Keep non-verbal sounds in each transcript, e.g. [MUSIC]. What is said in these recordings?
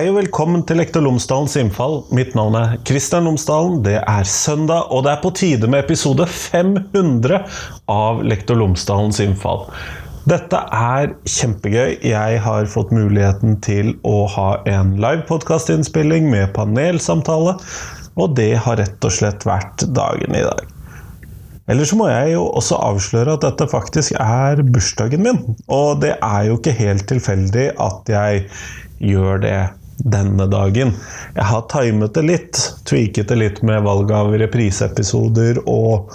Hei og velkommen til Lektor Lomsdalens innfall. Mitt navn er Kristian Lomsdalen. Det er søndag, og det er på tide med episode 500 av Lektor Lomsdalens innfall. Dette er kjempegøy. Jeg har fått muligheten til å ha en live podkastinnspilling med panelsamtale, og det har rett og slett vært dagen i dag. Eller så må jeg jo også avsløre at dette faktisk er bursdagen min. Og det er jo ikke helt tilfeldig at jeg gjør det denne dagen. Jeg har timet det litt, tweaket det litt med valg av repriseepisoder og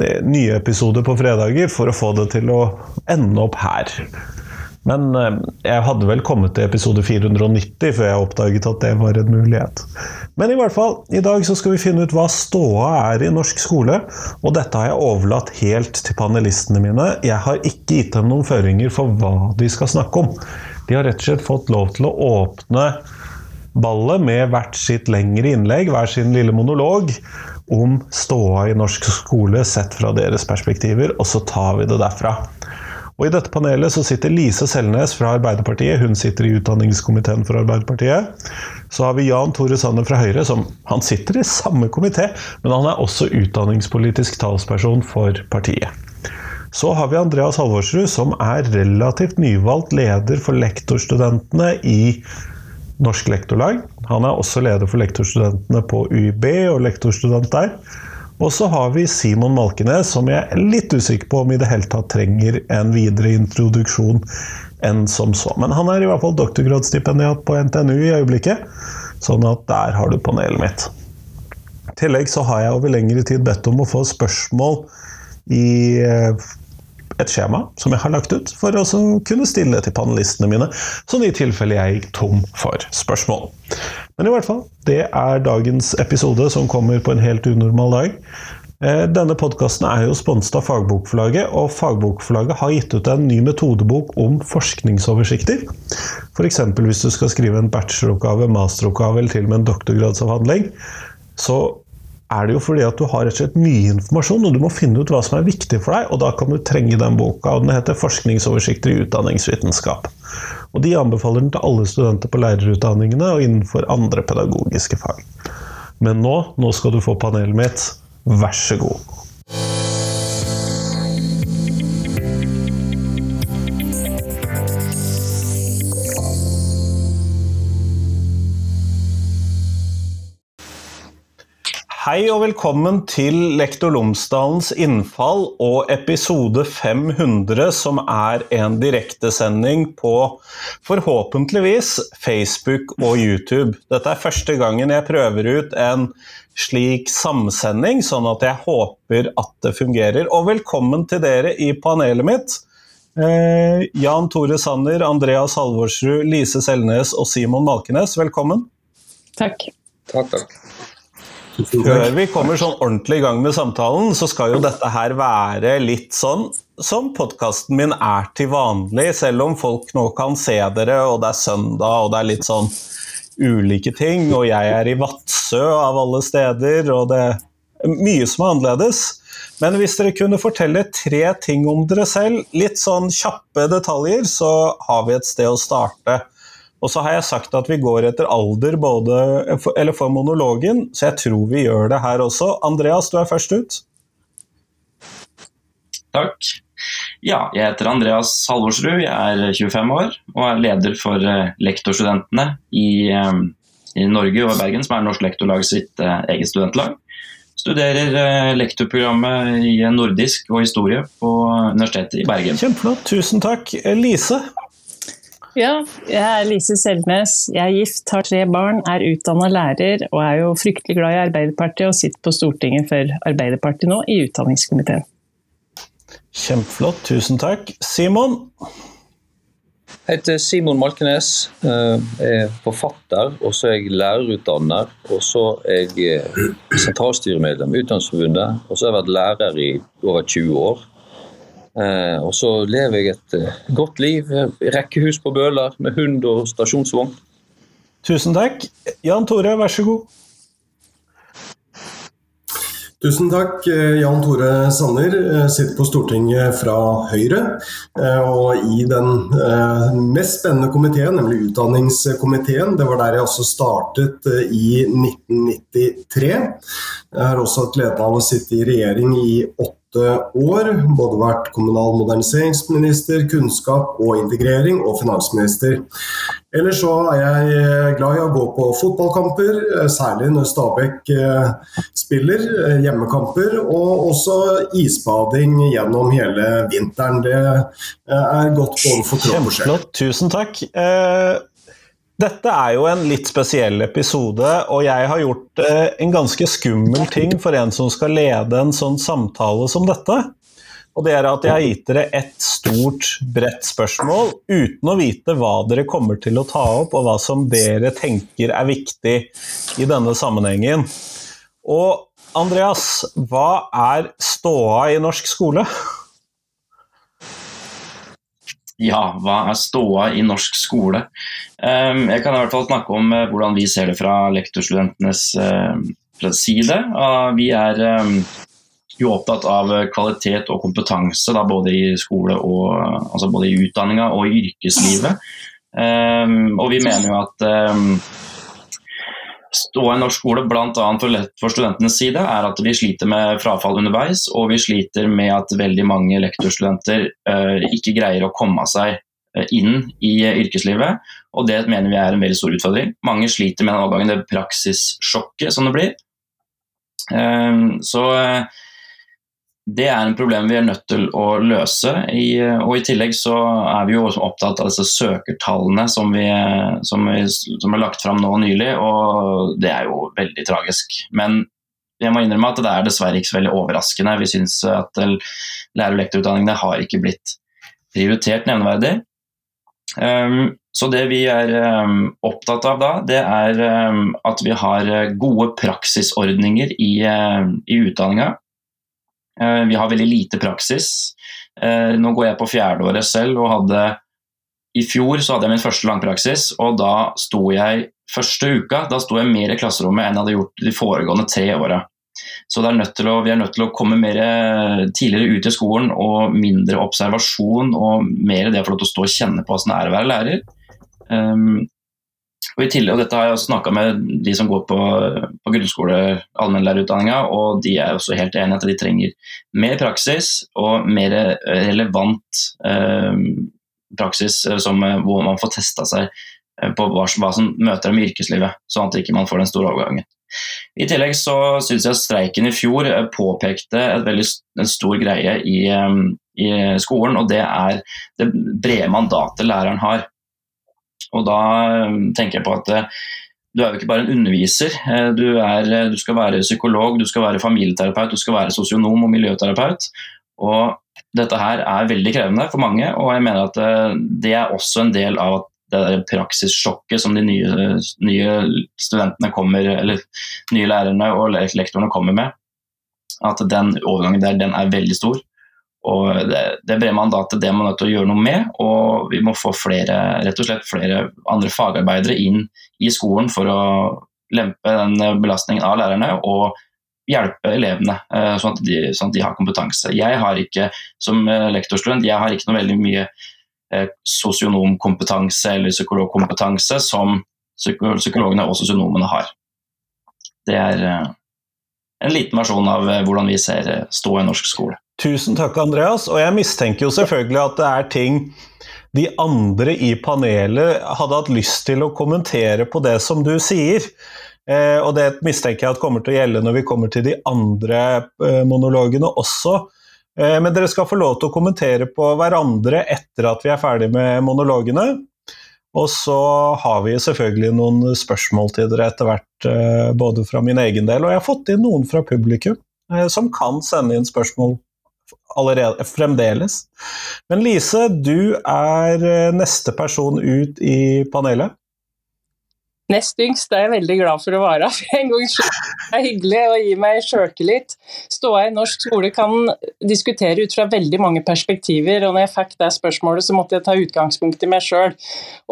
eh, nye episoder på fredager for å få det til å ende opp her. Men eh, jeg hadde vel kommet til episode 490 før jeg oppdaget at det var en mulighet. Men i hvert fall, i dag så skal vi finne ut hva ståa er i norsk skole. Og dette har jeg overlatt helt til panelistene mine. Jeg har ikke gitt dem noen føringer for hva de skal snakke om. De har rett og slett fått lov til å åpne ballet med hvert sitt lengre innlegg, hver sin lille monolog, om ståa i norsk skole sett fra deres perspektiver, og så tar vi det derfra. Og I dette panelet så sitter Lise Selnes fra Arbeiderpartiet, hun sitter i utdanningskomiteen for Arbeiderpartiet. Så har vi Jan Tore Sanner fra Høyre, som han sitter i samme komité, men han er også utdanningspolitisk talsperson for partiet. Så har vi Andreas Halvorsrud, som er relativt nyvalgt leder for lektorstudentene i Norsk Lektorlag. Han er også leder for lektorstudentene på UiB og lektorstudent der. Og så har vi Simon Malkenes, som jeg er litt usikker på om i det hele tatt trenger en videre introduksjon enn som så. Men han er i hvert fall doktorgradsstipendiat på NTNU i øyeblikket, sånn at der har du panelet mitt. I tillegg så har jeg over lengre tid bedt om å få spørsmål i eh, et skjema som jeg har lagt ut, for å kunne stille til panelistene mine, sånn i tilfelle jeg gikk tom for spørsmål. Men i hvert fall, det er dagens episode som kommer på en helt unormal dag. Eh, denne podkasten er jo sponset av Fagbokforlaget, og Fagbokforlaget har gitt ut en ny metodebok om forskningsoversikter. F.eks. hvis du skal skrive en bacheloroppgave, masteroppgave eller til og med en doktorgradsavhandling. Så er det jo fordi at du har rett og slett mye informasjon, og du må finne ut hva som er viktig for deg, og da kan du trenge den boka. og Den heter 'Forskningsoversikter i utdanningsvitenskap'. Og De anbefaler den til alle studenter på lærerutdanningene og innenfor andre pedagogiske fag. Men nå, nå skal du få panelet mitt. Vær så god. Hei og velkommen til Lektor Lomsdalens innfall og episode 500, som er en direktesending på forhåpentligvis Facebook og YouTube. Dette er første gangen jeg prøver ut en slik samsending, sånn at jeg håper at det fungerer. Og velkommen til dere i panelet mitt. Eh, Jan Tore Sanner, Andreas Halvorsrud, Lise Selnes og Simon Malkenes, velkommen. Takk. Takk, takk. Før vi kommer sånn ordentlig i gang med samtalen, så skal jo dette her være litt sånn som podkasten min er til vanlig, selv om folk nå kan se dere, og det er søndag, og det er litt sånn ulike ting, og jeg er i Vadsø av alle steder, og det er mye som er annerledes. Men hvis dere kunne fortelle tre ting om dere selv, litt sånn kjappe detaljer, så har vi et sted å starte. Og så har jeg sagt at vi går etter alder både, eller for monologen, så jeg tror vi gjør det her også. Andreas, du er først ut. Takk. Ja, jeg heter Andreas Halvorsrud, jeg er 25 år og er leder for eh, lektorstudentene i, eh, i Norge og Bergen, som er Norsk Lektorlag sitt eh, eget studentlag. Studerer lektorprogrammet i nordisk og historie på Universitetet i Bergen. Kjempeflott, tusen takk. Lise? Ja, jeg er Lise Selnes. Jeg er gift, har tre barn, er utdanna lærer og er jo fryktelig glad i Arbeiderpartiet og sitter på Stortinget for Arbeiderpartiet nå, i utdanningskomiteen. Kjempeflott, tusen takk. Simon? Jeg heter Simon Malkenes. Jeg er forfatter, og så er jeg lærerutdanner. Og så er jeg sentralstyremedlem i Utdanningsforbundet, og så har jeg vært lærer i over 20 år. Eh, og så lever jeg et eh, godt liv. Rekkehus på Bøler med hund og stasjonsvogn. Tusen takk. Jan Tore, vær så god. Tusen takk. Eh, Jan Tore Sanner sitter på Stortinget fra Høyre. Eh, og i den mest spennende komiteen, nemlig utdanningskomiteen. Det var der jeg også startet i 1993. Jeg har også hatt gleden av å sitte i regjering i åtte år. Både vært kommunal moderniseringsminister, kunnskap og integrering og finansminister. Ellers så er jeg eh, glad i å gå på fotballkamper, eh, særlig når Stabæk eh, spiller. Hjemmekamper. Og også isbading gjennom hele vinteren. Det er godt både for kropp og sjel. Tusen takk. Dette er jo en litt spesiell episode, og jeg har gjort en ganske skummel ting for en som skal lede en sånn samtale som dette. Og det er at jeg har gitt dere et stort, bredt spørsmål uten å vite hva dere kommer til å ta opp, og hva som dere tenker er viktig i denne sammenhengen. Og Andreas, hva er ståa i norsk skole? Ja, hva er ståa i norsk skole? Ehm, jeg kan i hvert fall snakke om eh, hvordan vi ser det fra lektorstudentenes eh, side. Vi er ehm, jo opptatt av kvalitet og kompetanse da, både i skole og altså både i utdanninga og i yrkeslivet. Um, og vi mener jo at ståa i norsk skole bl.a. For, studentenes side er at vi sliter med frafall underveis, og vi sliter med at veldig mange lektorstudenter uh, ikke greier å komme seg uh, inn i yrkeslivet. Og det mener vi er en veldig stor utfordring. Mange sliter med den overgangen, det praksissjokket som det blir. Um, så det er en problem vi er nødt til å løse. I, og I tillegg så er vi jo opptatt av disse søkertallene som, vi, som, vi, som er lagt fram nå nylig, og det er jo veldig tragisk. Men jeg må innrømme at det er dessverre ikke så veldig overraskende. Vi syns at lærer- og lektorutdanningene har ikke blitt prioritert nevneverdig. Um, så det vi er um, opptatt av da, det er um, at vi har gode praksisordninger i, uh, i utdanninga. Eh, vi har veldig lite praksis. Eh, nå går jeg på fjerdeåret selv og hadde I fjor så hadde jeg min første langpraksis, og da sto jeg første uka da sto jeg mer i klasserommet enn jeg hadde gjort de foregående tre åra. Så er å, vi er nødt til å komme mer eh, tidligere ut i skolen og mindre observasjon og mer det å få lov til å stå og kjenne på hvordan det er å være lærer. Um, og tillegg, og Dette har jeg også snakka med de som går på, på grunnskole, allmennlærerutdanninga, og de er også helt enige at de trenger mer praksis og mer relevant eh, praksis eh, som, eh, hvor man får testa seg eh, på hva, hva, som møter dem i yrkeslivet, sånn at ikke man ikke får den store overgangen. I tillegg så syns jeg streiken i fjor påpekte veldig, en stor greie i, i skolen, og det er det brede mandatet læreren har. Og da um, tenker jeg på at eh, du er jo ikke bare en underviser. Eh, du, er, eh, du, skal være psykolog, du skal være familieterapeut, du skal være sosionom og miljøterapeut. Og dette her er veldig krevende for mange, og jeg mener at det er også en del av det der praksissjokket som de nye, nye studentene kommer, eller nye lærerne og lektorene kommer med. At den overgangen der, den er veldig stor. Og det, det brede mandatet det er man nødt til å gjøre noe med, og vi må få flere, rett og slett flere andre fagarbeidere inn i skolen for å lempe den belastningen av lærerne og hjelpe elevene, eh, sånn at, de, sånn at de har kompetanse. Jeg har ikke, som eh, lektorstudent, jeg har ikke noe veldig mye eh, sosionomkompetanse eller psykologkompetanse som psykologene og sosionomene har. Det er en liten versjon av hvordan vi ser stå i norsk skole. Tusen takk, Andreas. Og jeg mistenker jo selvfølgelig at det er ting de andre i panelet hadde hatt lyst til å kommentere på det som du sier. Eh, og det mistenker jeg at kommer til å gjelde når vi kommer til de andre eh, monologene også. Eh, men dere skal få lov til å kommentere på hverandre etter at vi er ferdig med monologene. Og så har vi selvfølgelig noen spørsmål til dere etter hvert, eh, både fra min egen del, og jeg har fått inn noen fra publikum eh, som kan sende inn spørsmål allerede, fremdeles. Men Lise, du er eh, neste person ut i panelet. Nest yngst er jeg veldig glad for å være. [LAUGHS] For en gangs skyld det er hyggelig å gi meg sjøltillit. Ståa i norsk skole kan diskutere ut fra veldig mange perspektiver, og når jeg fikk det spørsmålet, så måtte jeg ta utgangspunkt i meg sjøl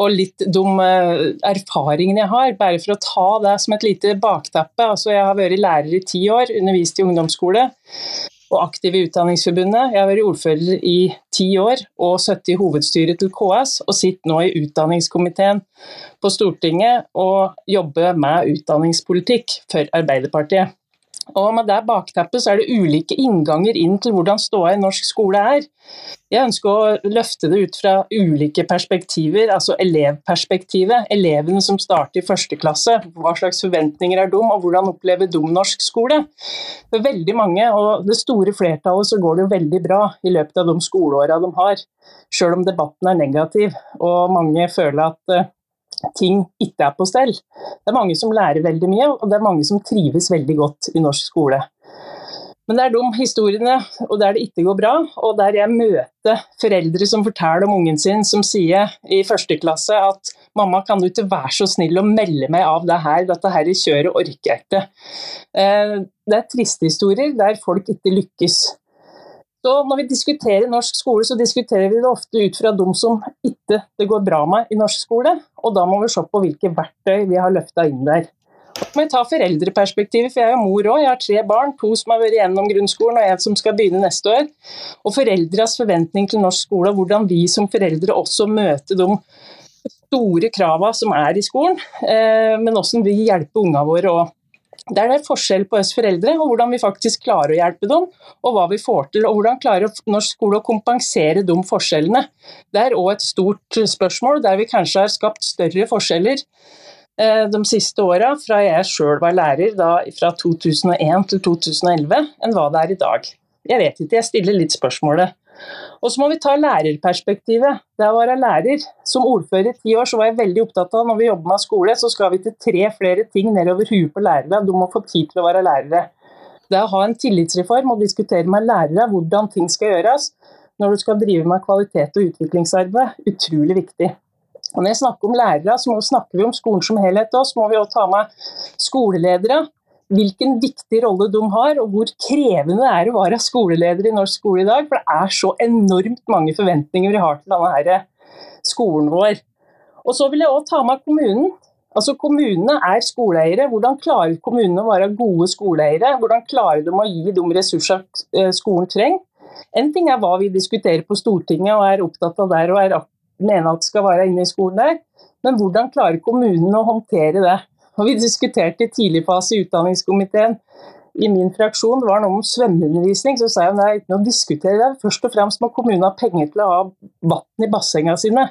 og litt de eh, erfaringene jeg har, bare for å ta det som et lite bakteppe. Altså, jeg har vært lærer i ti år, undervist i ungdomsskole og aktiv i Utdanningsforbundet. Jeg har vært ordfører i ti år og sittet i hovedstyret til KS, og sitter nå i utdanningskomiteen på Stortinget og jobber med utdanningspolitikk for Arbeiderpartiet. Og Med det bakteppet er det ulike innganger inn til hvordan ståa i norsk skole er. Jeg ønsker å løfte det ut fra ulike perspektiver, altså elevperspektivet. Elevene som starter i første klasse, hva slags forventninger er de, og hvordan opplever de norsk skole? For veldig mange, og det store flertallet, så går det jo veldig bra i løpet av de skoleåra de har. Selv om debatten er negativ, og mange føler at eh, ting ikke er på stell. Det er mange som lærer veldig mye, og det er mange som trives veldig godt i norsk skole. Men det er de historiene og der det ikke går bra, og der jeg møter foreldre som forteller om ungen sin, som sier i første klasse at 'mamma, kan du ikke være så snill å melde meg av det her, dette her kjøret orker jeg ikke'. Eh, det er triste historier der folk ikke lykkes. Så når vi diskuterer norsk skole, så diskuterer vi det ofte ut fra de som ikke det går bra med i norsk skole, og da må vi se på hvilke verktøy vi har løfta inn der. Må vi ta foreldreperspektivet, for jeg er jo mor òg. Jeg har tre barn, to som har vært gjennom grunnskolen og en som skal begynne neste år. Og foreldres forventning til norsk skole, og hvordan vi som foreldre også møter de store kravene som er i skolen, eh, men hvordan vi hjelper ungene våre òg. Der det er forskjell på oss foreldre, og hvordan vi faktisk klarer å hjelpe dem, og hva vi får til, og hvordan klarer norsk skole å kompensere de forskjellene. Det er òg et stort spørsmål, der vi kanskje har skapt større forskjeller eh, de siste åra, fra jeg sjøl var lærer da, fra 2001 til 2011, enn hva det er i dag. Jeg vet ikke, jeg stiller litt spørsmålet. Og så må vi ta lærerperspektivet. Da jeg være lærer, som ordfører i ti år, så var jeg veldig opptatt av når vi jobber med skole, så skal vi til tre flere ting nedover huet på lærere. Du må få tid til å være lærere. Det å ha en tillitsreform og diskutere med lærere hvordan ting skal gjøres når du skal drive med kvalitet og utviklingsarbeid, utrolig viktig. Og når jeg snakker om lærere, så snakker vi om skolen som helhet òg. Så må vi òg ta med skoleledere hvilken viktig rolle de har, og hvor krevende det er å være skoleleder i norsk skole i dag. For det er så enormt mange forventninger vi har til denne her skolen vår. Og så vil jeg òg ta med kommunen. Altså Kommunene er skoleeiere. Hvordan klarer kommunene å være gode skoleeiere? Hvordan klarer de å gi de ressursene eh, skolen trenger? En ting er hva vi diskuterer på Stortinget og er opptatt av der og er, mener at skal være inne i skolen der, men hvordan klarer kommunene å håndtere det? Og vi diskuterte i tidlig fase i utdanningskomiteen i min fraksjon, det var noe om svømmeundervisning. Så sa jeg er ikke noe å diskutere det. Først og fremst må kommunen ha penger til å ha vann i bassengene sine.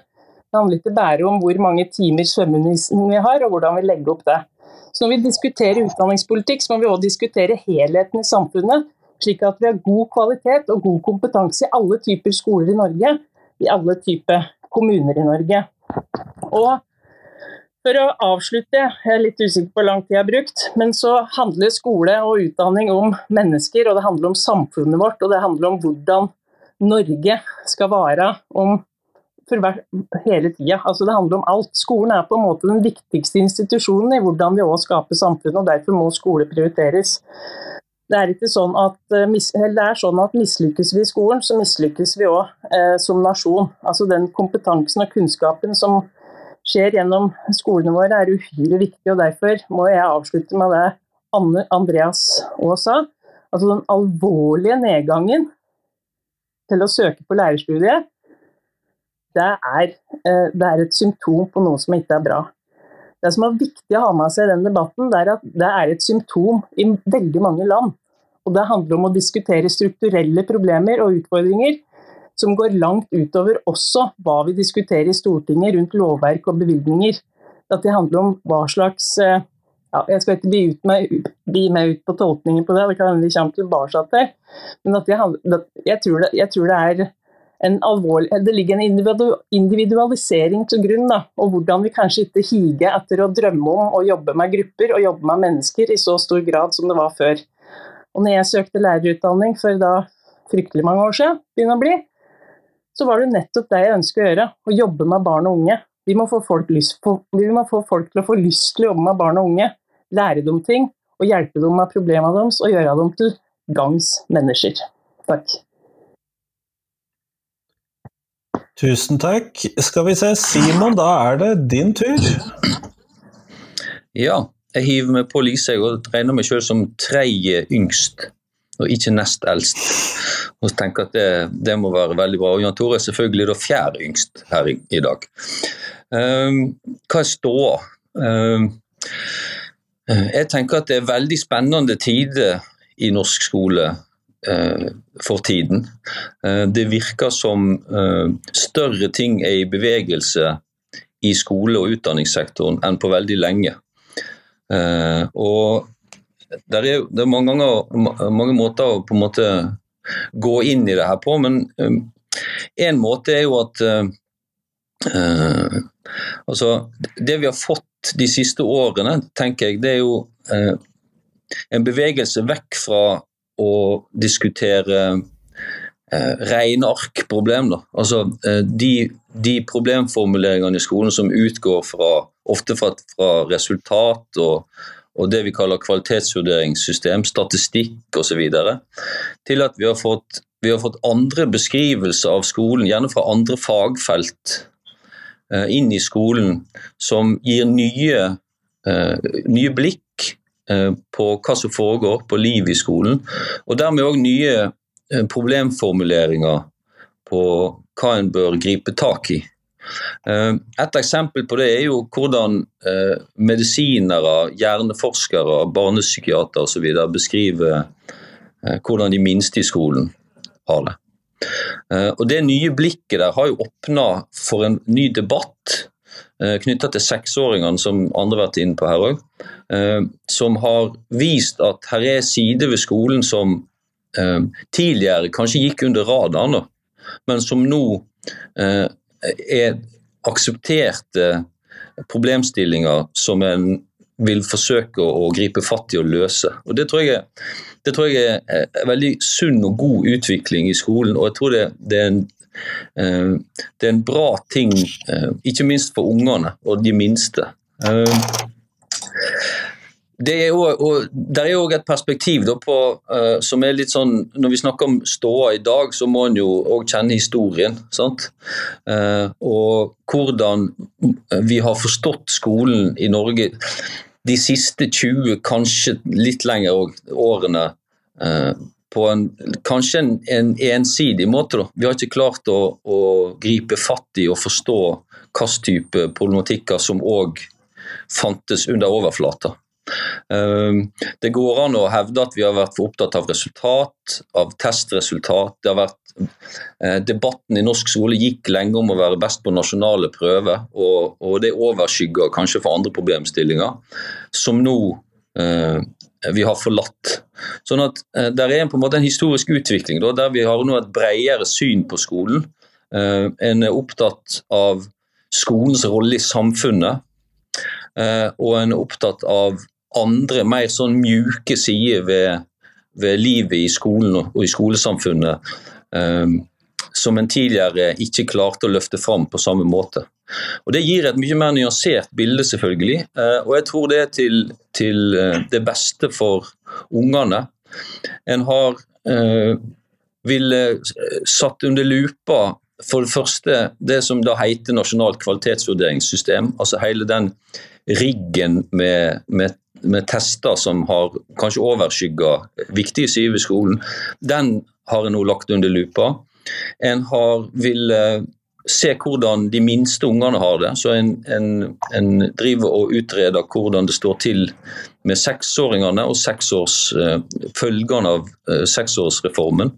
Det handler ikke bare om hvor mange timer svømmeundervisning vi har, og hvordan vi legger opp det. Så når vi diskuterer utdanningspolitikk, så må vi òg diskutere helheten i samfunnet. Slik at vi har god kvalitet og god kompetanse i alle typer skoler i Norge. I alle typer kommuner i Norge. Og for å avslutte, jeg er litt usikker på hvor lang tid jeg har brukt, men så handler skole og utdanning om mennesker, og det handler om samfunnet vårt, og det handler om hvordan Norge skal være om for hele tida. Altså det handler om alt. Skolen er på en måte den viktigste institusjonen i hvordan vi òg skaper samfunnet, og derfor må skole prioriteres. Det er ikke sånn at, eh, det er sånn mislykkes vi i skolen, så mislykkes vi òg eh, som nasjon. Altså den kompetansen og kunnskapen som skjer gjennom skolene våre, er uhyre viktig. og Derfor må jeg avslutte med det Anne Andreas òg sa. Altså den alvorlige nedgangen til å søke på lærerstudiet, det er, eh, det er, et symptom på noe som ikke er bra. Det som er viktig å ha med seg i den debatten, det er at det er et symptom i veldig mange land. Og det handler om å diskutere strukturelle problemer og utfordringer som går langt utover også hva vi diskuterer i Stortinget rundt lovverk og bevilgninger. At det handler om hva slags eh, ja, Jeg skal ikke bli, meg, bli med ut på tolkningen på det, det kan vi kommer tilbake til. Men jeg, jeg, tror det, jeg, tror det, er en alvorlig Det ligger en individualisering til grunn, da, og hvordan vi kanskje ikke higer etter å drømme om å jobbe med grupper og jobbe med mennesker i så stor grad som det var før. Og når jeg søkte lærerutdanning for da fryktelig mange år siden, begynner å bli, så var det nettopp det jeg ønsker å gjøre. Å jobbe med barn og unge. Vi må, få folk lyst på, vi må få folk til å få lyst til å jobbe med barn og unge. Lære dem ting og hjelpe dem med problemene deres og gjøre dem til gangs mennesker. Takk. Tusen takk. Skal vi se, Simon, da er det din tur. Ja, jeg hiver meg på Lise jeg, og regner meg selv som tredje yngst, og ikke nest eldst. Og tenker at det, det, må være veldig bra. Og Jan Tore er selvfølgelig da fjerde yngst her i, i dag. Um, hva er ståa? Um, jeg tenker at det er veldig spennende tider i norsk skole uh, for tiden. Uh, det virker som uh, større ting er i bevegelse i skole- og utdanningssektoren enn på veldig lenge. og det er, det er mange, ganger, mange måter å på en måte gå inn i det her på. Men um, en måte er jo at uh, uh, Altså, det vi har fått de siste årene, tenker jeg, det er jo uh, en bevegelse vekk fra å diskutere uh, regnearkproblem. Altså de, de, problemformuleringene i skolen som utgår fra, ofte fra, fra resultat og og det vi kaller kvalitetsvurderingssystem, statistikk osv. Til at vi har, fått, vi har, fått, andre beskrivelser av skolen, gjerne fra andre fagfelt, eh, inn i skolen, som gir nye, eh, nye blikk eh, på hva som foregår på livet i skolen. Og dermed òg nye problemformuleringer på hva en bør gripe tak i. Eh, et eksempel på det er jo hvordan eh, medisinere, hjerneforskere, barnepsykiatere osv. beskriver eh, hvordan de minste i skolen har det. Og Det nye blikket der har jo åpna for en ny debatt knytta til seksåringene, som andre har vært inne på her òg. Som har vist at her er sider ved skolen som tidligere kanskje gikk under radaren, men som nå er aksepterte problemstillinger som en vil forsøke å gripe fatt i og løse. Og Det tror jeg, det tror jeg er en veldig sunn og god utvikling i skolen. og jeg tror det, det, er, en, eh, det er en bra ting, eh, ikke minst for ungene og de minste. Det er jo, òg et perspektiv på, uh, som er litt sånn Når vi snakker om ståa i dag, så må en jo òg kjenne historien. Uh, og hvordan vi har forstått skolen i Norge de siste 20, kanskje litt lenger òg, årene. Uh, på en, kanskje en, en, ensidig måte. Da. Vi har ikke klart å, å gripe fatt i og forstå hvilken type problematikker som òg fantes under overflata. Ehm, det går an å hevde at vi har vært for opptatt av resultat, av testresultat. Det har vært eh, Debatten i norsk skole gikk lenge om å være best på nasjonale prøver, og, og det overskygger kanskje for andre problemstillinger, som nå eh, vi har forlatt. Sånn at eh, Der er på en måte en historisk utvikling da, der vi har nå et bredere syn på skolen. Eh, en er opptatt av skolens rolle i samfunnet, eh, og en er opptatt av andre, mer sånn mjuke sider ved, ved livet i skolen og i skolesamfunnet um, som en tidligere ikke klarte å løfte fram på samme måte. Og Det gir et mye mer nyansert bilde, selvfølgelig. Uh, og jeg tror det er til, til uh, det beste for ungene. En har uh, ville satt under lupa for det første det som da heter nasjonalt kvalitetsvurderingssystem. Altså hele den riggen med, med med tester som har kanskje overskygga viktige sider ved skolen, den har en nå lagt under lupa. En har vil se hvordan de minste ungene har det. Så en, en, en driver og utreder hvordan det står til med seksåringene og seksårs, uh, følgene av uh, seksårsreformen.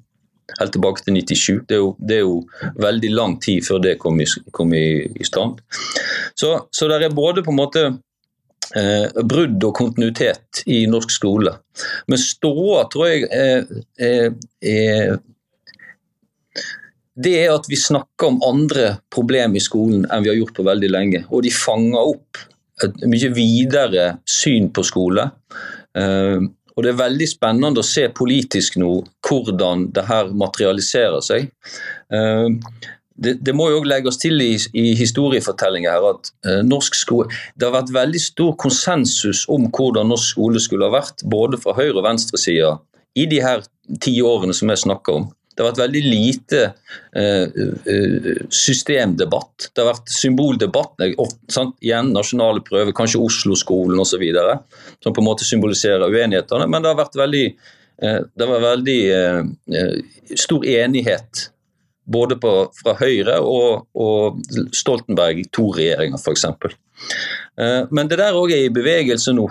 Helt tilbake til 97. Det er, jo, det er jo, veldig lang tid før det kom i, kom i, i stand. Så, så det er både på en måte eh, brudd og kontinuitet i norsk skole. Men ståa tror jeg er, er, er, Det er at vi snakker om andre problemer i skolen enn vi har gjort på veldig lenge. Og de fanger opp et mye videre syn på skole. Eh, og Det er veldig spennende å se politisk nå hvordan det her materialiserer seg. Eh, det, det, må jo også legges til i, i historiefortellinga her at eh, norsk skole Det har vært veldig stor konsensus om hvordan norsk skole skulle ha vært, både fra høyre- og venstresida, i de her ti årene som jeg snakker om. Det har vært veldig lite eh, eh systemdebatt. Det har vært symboldebatt. Sant? Igjen nasjonale prøver, kanskje Oslo-skolen osv. Som på en måte symboliserer uenighetene. Men det har vært veldig, eh, det var veldig eh, eh stor enighet både på, fra Høyre og, og Stoltenberg II-regjeringa f.eks. Eh, men det der òg er i bevegelse nå.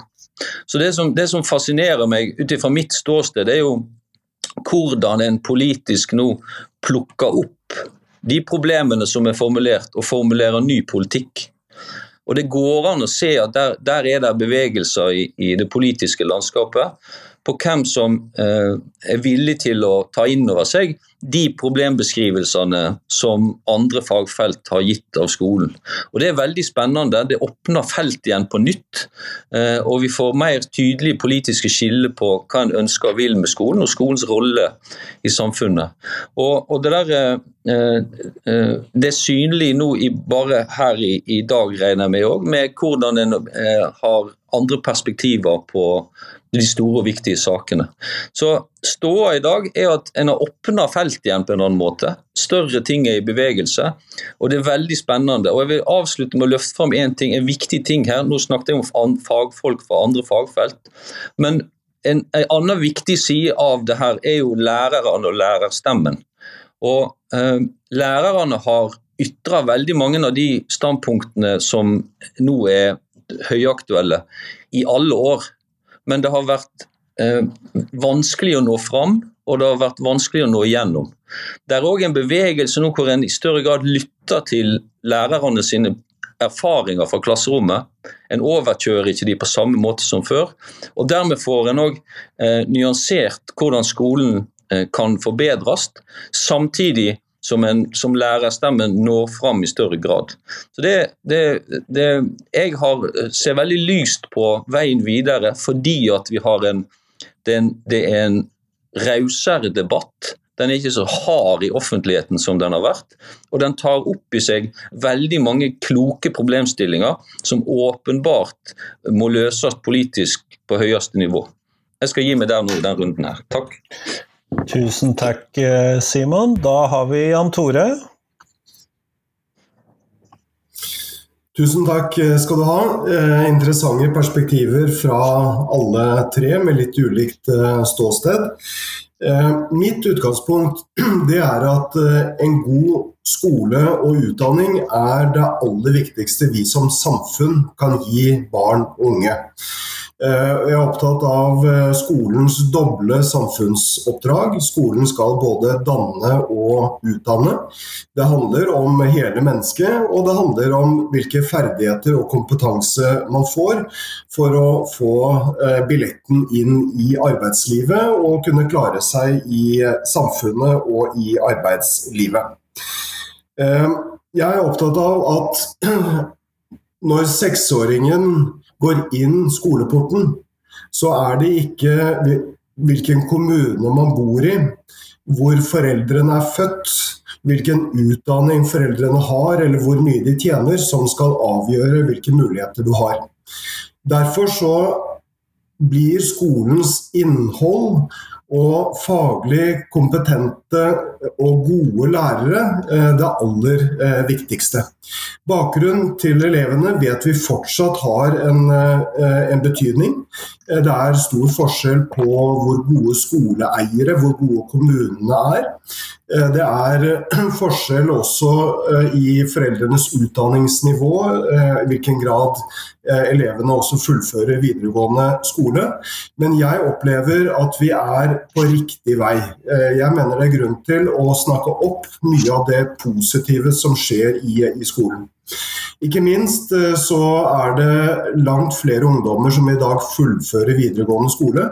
Så Det som, det som fascinerer meg ut ifra mitt ståsted, det er jo hvordan en politisk nå plukker opp de problemene som er formulert, og formulerer ny politikk. Og Det går an å se at der, der er det bevegelser i, i det politiske landskapet på hvem som eh, er villig til å ta inn over seg de problembeskrivelsene som andre fagfelt har gitt av skolen. Og Det er veldig spennende. Det åpner felt igjen på nytt. Eh, og vi får mer tydelige politiske skiller på hva en ønsker og vil med skolen, og skolens rolle i samfunnet. Og, og det der eh, det er synlig nå i, bare her i, i dag, regner jeg med òg, med hvordan en har andre perspektiver på de store og viktige sakene. Så Ståa i dag er at en har åpna felt igjen på en annen måte. Større ting er i bevegelse, og det er veldig spennende. Og Jeg vil avslutte med å løfte fram en ting, en viktig ting her. Nå snakket jeg om fagfolk fra andre fagfelt. men en, en annen viktig side av det her er jo lærerne og lærerstemmen. Og eh, Lærerne har ytra veldig mange av de standpunktene som nå er høyaktuelle i alle år men det har vært eh, vanskelig å nå fram, og det har vært vanskelig å nå igjennom. Det er òg en bevegelse nå hvor en i større grad lytter til lærerne sine erfaringer fra klasserommet. En overkjører ikke de på samme måte som før. og Dermed får en òg eh, nyansert hvordan skolen eh, kan forbedres, samtidig som, en, som lærerstemmen når fram i større grad. Så det, det, det, Jeg har, ser veldig lyst på veien videre fordi at vi har en, det er en rausere debatt. Den er ikke så hard i offentligheten som den har vært. Og den tar opp i seg veldig mange kloke problemstillinger som åpenbart må løses politisk på høyeste nivå. Jeg skal gi meg der nå i den runden her. Takk. Tusen takk, eh, Simon. Da har vi Jan Tore. Tusen takk skal du ha. Eh, interessante perspektiver fra alle tre, med litt ulikt eh, ståsted. Eh, mitt utgangspunkt [CLEARS THROAT] det er at eh, en god skole og utdanning er det aller viktigste vi som samfunn kan gi barn og unge. Eh, jeg er opptatt av eh, skolens doble samfunnsoppdrag. Skolen skal både danne og utdanne. Det handler om hele mennesket, og det handler om hvilke ferdigheter og kompetanse man får for å få eh, billetten inn i arbeidslivet og kunne klare seg i samfunnet og i arbeidslivet. Jeg er opptatt av at [CLEARS THROAT] når seksåringen går inn skoleporten, så er det ikke hvilken kommune man bor i, hvor foreldrene er født, hvilken utdanning foreldrene har eller hvor mye de tjener, som skal avgjøre hvilke muligheter du har. Derfor så blir skolens innhold og faglig kompetente og gode lærere eh, det aller eh, viktigste. Bakgrunnen til elevene vet vi fortsatt har en, eh, en, betydning. Det er stor forskjell på hvor gode skoleeiere, hvor gode kommunene er. Det er [CLEARS THROAT] forskjell også i foreldrenes utdanningsnivå, i hvilken grad elevene også fullfører videregående skole. Men jeg opplever at vi er på riktig vei. Eh, jeg mener det er grunn til å snakke opp mye av det positive som skjer i, i skolen. Ikke minst eh, så er det langt flere ungdommer som i dag fullfører videregående skole.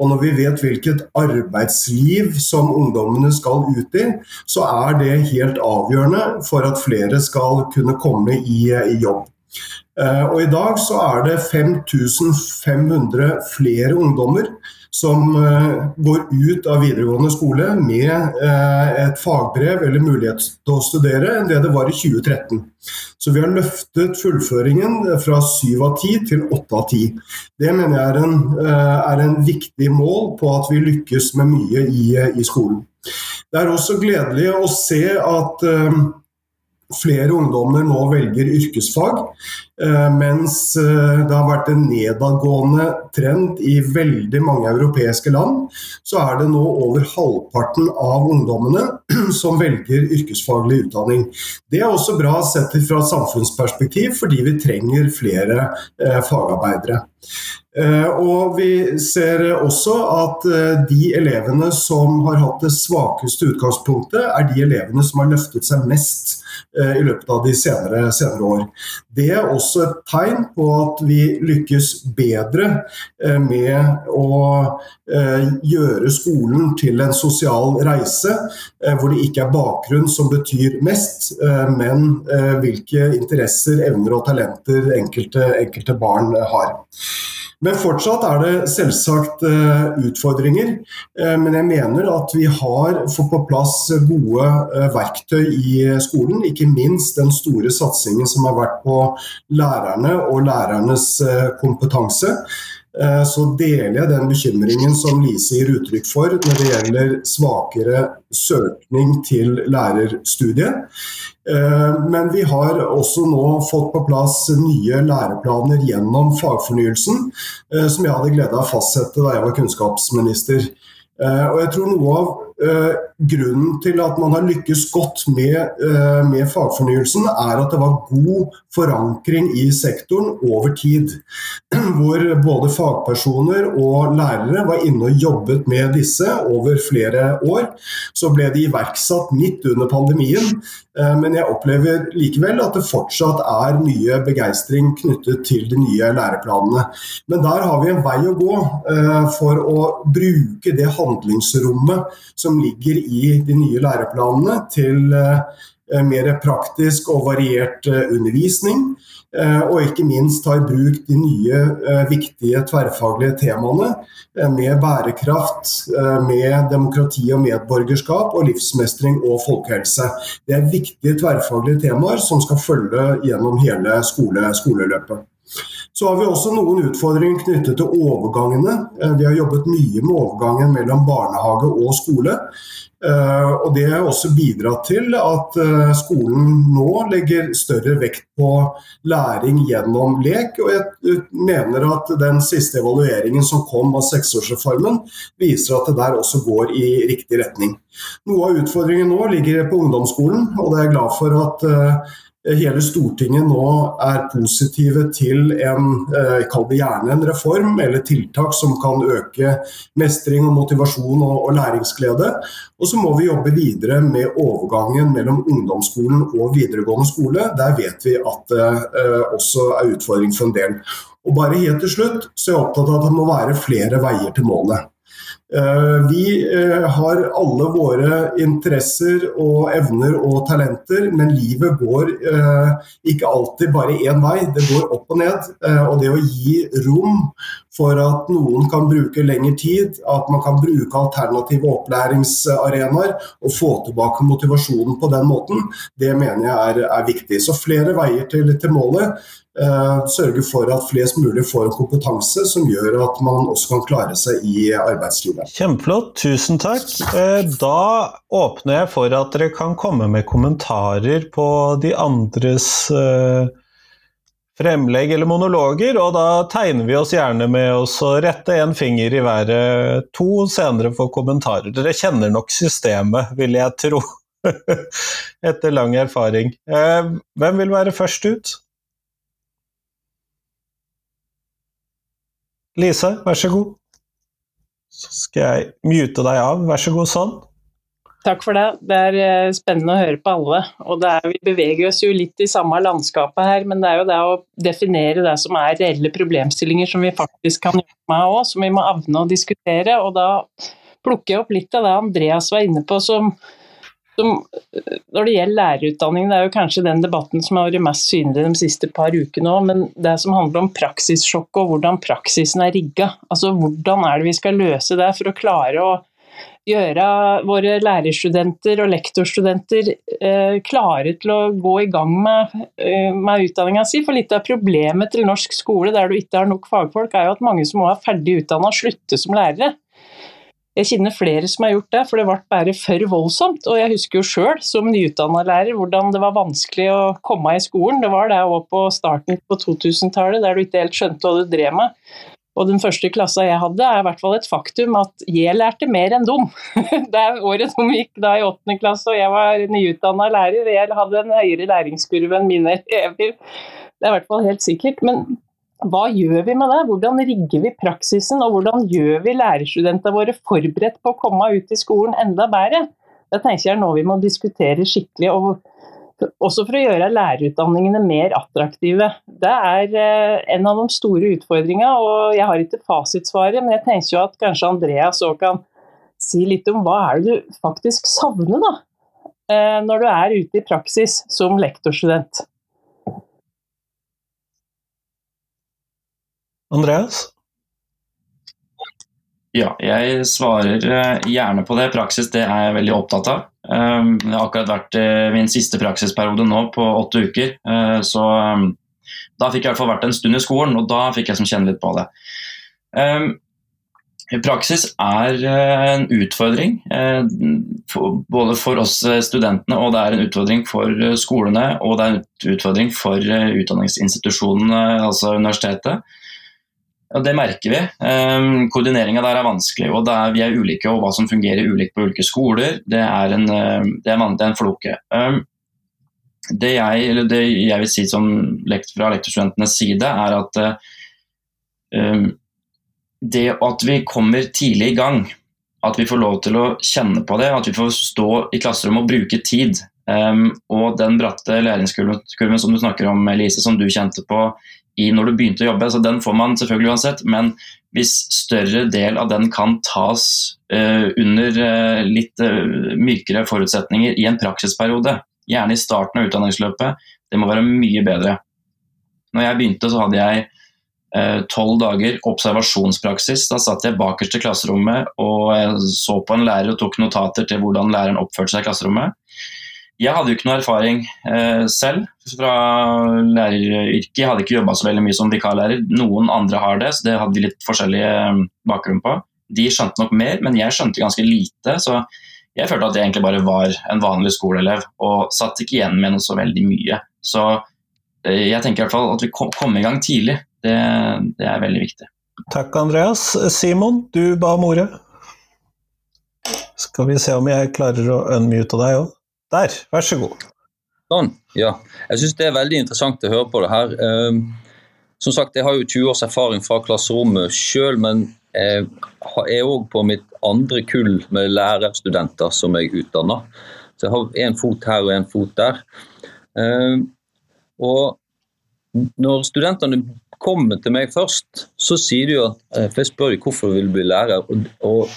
Og når vi vet hvilket arbeidsliv som ungdommene skal ut i, så er det helt avgjørende for at flere skal kunne komme i, i jobb. Eh, og I dag så er det 5500 flere ungdommer som går ut av videregående skole med et fagbrev eller mulighet til å studere, enn det det var i 2013. Så vi har løftet fullføringen fra syv av ti til åtte av ti. Det mener jeg er en, er en viktig mål på at vi lykkes med mye i, i skolen. Det er også gledelig å se at flere ungdommer nå velger yrkesfag, eh, mens eh, det har vært en nedadgående trend i veldig mange europeiske land. Så er det nå over halvparten av ungdommene [CLEARS THROAT] som velger yrkesfaglig utdanning. Det er også bra sett fra et samfunnsperspektiv, fordi vi trenger flere eh, fagarbeidere. Og vi ser også at de elevene som har hatt det svakeste utgangspunktet, er de elevene som har løftet seg mest Eh, i løpet av de senere, senere, år. Det er også et tegn på at vi lykkes bedre eh, med å eh, gjøre skolen til en sosial reise, hvor det ikke er bakgrunn som betyr mest, men hvilke interesser, evner og talenter enkelte, enkelte barn har. Men fortsatt er det selvsagt uh, utfordringer. Uh, men jeg mener at vi har fått på plass gode uh, verktøy i skolen. Ikke minst den store satsingen som har vært på lærerne og lærernes kompetanse. Så deler jeg den bekymringen som Lise gir uttrykk for når det gjelder svakere søkning til lærerstudiet. Eh, men vi har også nå fått på plass nye læreplaner gjennom fagfornyelsen, eh, som jeg hadde glede av å fastsette da jeg var kunnskapsminister. Eh, og jeg tror noe av grunnen til at man har lykkes godt med, med, fagfornyelsen, er at det var god forankring i sektoren over tid. [CLEARS THROAT] Hvor både fagpersoner og lærere var inne og jobbet med disse over flere år. Så ble de iverksatt midt under pandemien, Eh, men jeg opplever likevel at det fortsatt er mye begeistring knyttet til de nye læreplanene. Men der har vi en vei å gå eh, for å bruke det handlingsrommet som ligger i de nye læreplanene til eh, mer praktisk og variert undervisning. Eh, og ikke minst ta i bruk de nye eh, viktige tverrfaglige temaene eh, med bærekraft, med demokrati og medborgerskap og livsmestring og folkehelse. Det er viktige tverrfaglige temaer som skal følge gjennom hele skole, skoleløpet. Så har vi også noen utfordringer knyttet til overgangene. Vi har jobbet mye med overgangen mellom barnehage og skole. Eh, og Det har også bidratt til at eh, skolen nå legger større vekt på læring gjennom lek. Og jeg mener at den siste evalueringen som kom av seksårsreformen, viser at det der også går i riktig retning. Noe av utfordringen nå ligger på ungdomsskolen, og det er jeg glad for at eh, hele Stortinget nå er positive til en eh, kall det gjerne en reform eller tiltak som kan øke mestring og motivasjon og, og læringsglede. Og så må vi jobbe videre med overgangen mellom ungdomsskolen og videregående skole. Der vet vi at det eh, også er utfordring for en del. Og bare helt til slutt så er jeg opptatt av at det må være flere veier til målet. Eh, vi eh, har alle våre interesser og evner og talenter, men livet går eh, ikke alltid bare én vei. Det går opp og ned. Og det å gi rom for at noen kan bruke lengre tid, at man kan bruke alternative opplæringsarenaer og få tilbake motivasjonen på den måten, det mener jeg er, er viktig. Så flere veier til, til målet Eh, sørge for at flest mulig får en kompetanse som gjør at man også kan klare seg i arbeidslivet. Kjempeflott, tusen takk. Eh, da åpner jeg for at dere kan komme med kommentarer på de andres eh, fremlegg eller monologer, og da tegner vi oss gjerne med å rette en finger i været. To senere for kommentarer. Dere kjenner nok systemet, vil jeg tro. [LAUGHS] Etter lang erfaring. Hvem vil være først ut? Lise, vær så god. Så skal jeg mute deg av. Vær så god, sånn. Takk for det. Det er eh, spennende å høre på alle. Og er, vi beveger oss jo litt i samme landskapet her, men det er jo det å definere det som er reelle problemstillinger som vi faktisk kan gjøre med òg, som vi må avne å diskutere. Og da plukker jeg opp litt av det Andreas var inne på som som, når det gjelder lærerutdanning, det er jo kanskje den debatten som har vært mest synlig de siste par ukene òg, men det som handler om praksissjokk og hvordan praksisen er rigga. Altså hvordan er det vi skal løse det for å klare å gjøre våre lærerstudenter og lektorstudenter eh, klare til å gå i gang med, eh, med utdanninga si. For litt av problemet til norsk skole der du ikke har nok fagfolk, er jo at mange som er ferdig utdanna, slutter som lærere. Jeg kjenner flere som har gjort det, for det ble bare for voldsomt. Og jeg husker jo sjøl som nyutdanna lærer hvordan det var vanskelig å komme i skolen. Det var det òg på starten på 2000-tallet, der du ikke helt skjønte hva du drev med. Og den første klassa jeg hadde, er i hvert fall et faktum at jeg lærte mer enn dem. [LAUGHS] Det er året som gikk da i åttende klasse og jeg var nyutdanna lærer. Jeg hadde en høyere læringskurve enn mine elever. Det er i hvert fall helt sikkert. Men hva gjør vi med det? Hvordan rigger vi praksisen, og hvordan gjør vi lærerstudentene våre forberedt på å komme ut i skolen enda bedre? Det tenker jeg er noe vi må diskutere skikkelig, og også for å gjøre lærerutdanningene mer attraktive. Det er eh, en av de store utfordringene, og jeg har ikke fasitsvaret, men jeg tenker jo at kanskje Andreas òg kan si litt om hva er det du faktisk savner, da? Eh, når du er ute i praksis som lektorstudent. Andreas? Ja, jeg svarer eh, gjerne på det. Praksis det er jeg veldig opptatt av. Jeg det har akkurat vært eh, min siste praksisperiode nå på åtte uker. Eh, så um, da fikk jeg i hvert fall vært en stund i skolen, og da fikk jeg som kjenne litt på det. Um, praksis er en utfordring både for oss studentene og det er en utfordring for skolene og det er en utfordring for utdanningsinstitusjonene, altså universitetet. Det merker vi. Um, Koordineringa der er vanskelig. og er, Vi er ulike, og hva som fungerer ulikt på ulike skoler, det er en, det er, det er en floke. Um, det, jeg, det, jeg, vil si som lekt, fra lektorstudentenes side, er at um, det at vi kommer tidlig i gang, at vi får lov til å kjenne på det, at vi får stå i klasserommet og bruke tid. Um, og den bratte læringskurven som du snakker om, Elise, som du kjente på i når du begynte å jobbe. så Den får man selvfølgelig uansett, men hvis større del av den kan tas uh, under uh, litt uh, mykere forutsetninger i en praksisperiode, gjerne i starten av utdanningsløpet, det må være mye bedre. Når jeg begynte, så hadde jeg tolv dager observasjonspraksis. Da satt jeg bakerst i klasserommet og så på en lærer og tok notater til hvordan læreren oppførte seg i klasserommet. Jeg hadde jo ikke noe erfaring eh, selv fra læreryrket. Jeg hadde ikke jobba så veldig mye som vikarlærer. Noen andre har det, så det hadde de litt forskjellige eh, bakgrunn på. De skjønte nok mer, men jeg skjønte ganske lite. Så jeg følte at jeg egentlig bare var en vanlig skoleelev og satt ikke igjen med noe så veldig mye. Så eh, jeg tenker i hvert fall at vi kom, kom i gang tidlig. Det, det er veldig viktig. Takk, Andreas. Simon, du ba om ordet. Skal vi se om jeg klarer å unmute deg òg. Der, vær så god. Sånn, ja. Jeg syns det er veldig interessant å høre på det her. Um, som sagt, Jeg har jo 20 års erfaring fra klasserommet sjøl, men jeg er òg på mitt andre kull med lærerstudenter som jeg utdanner. Så jeg har én fot her og én fot der. Um, og når studentene kommer til meg først, så sier de jo at eh, jeg spør de hvorfor de vil bli lærer. Og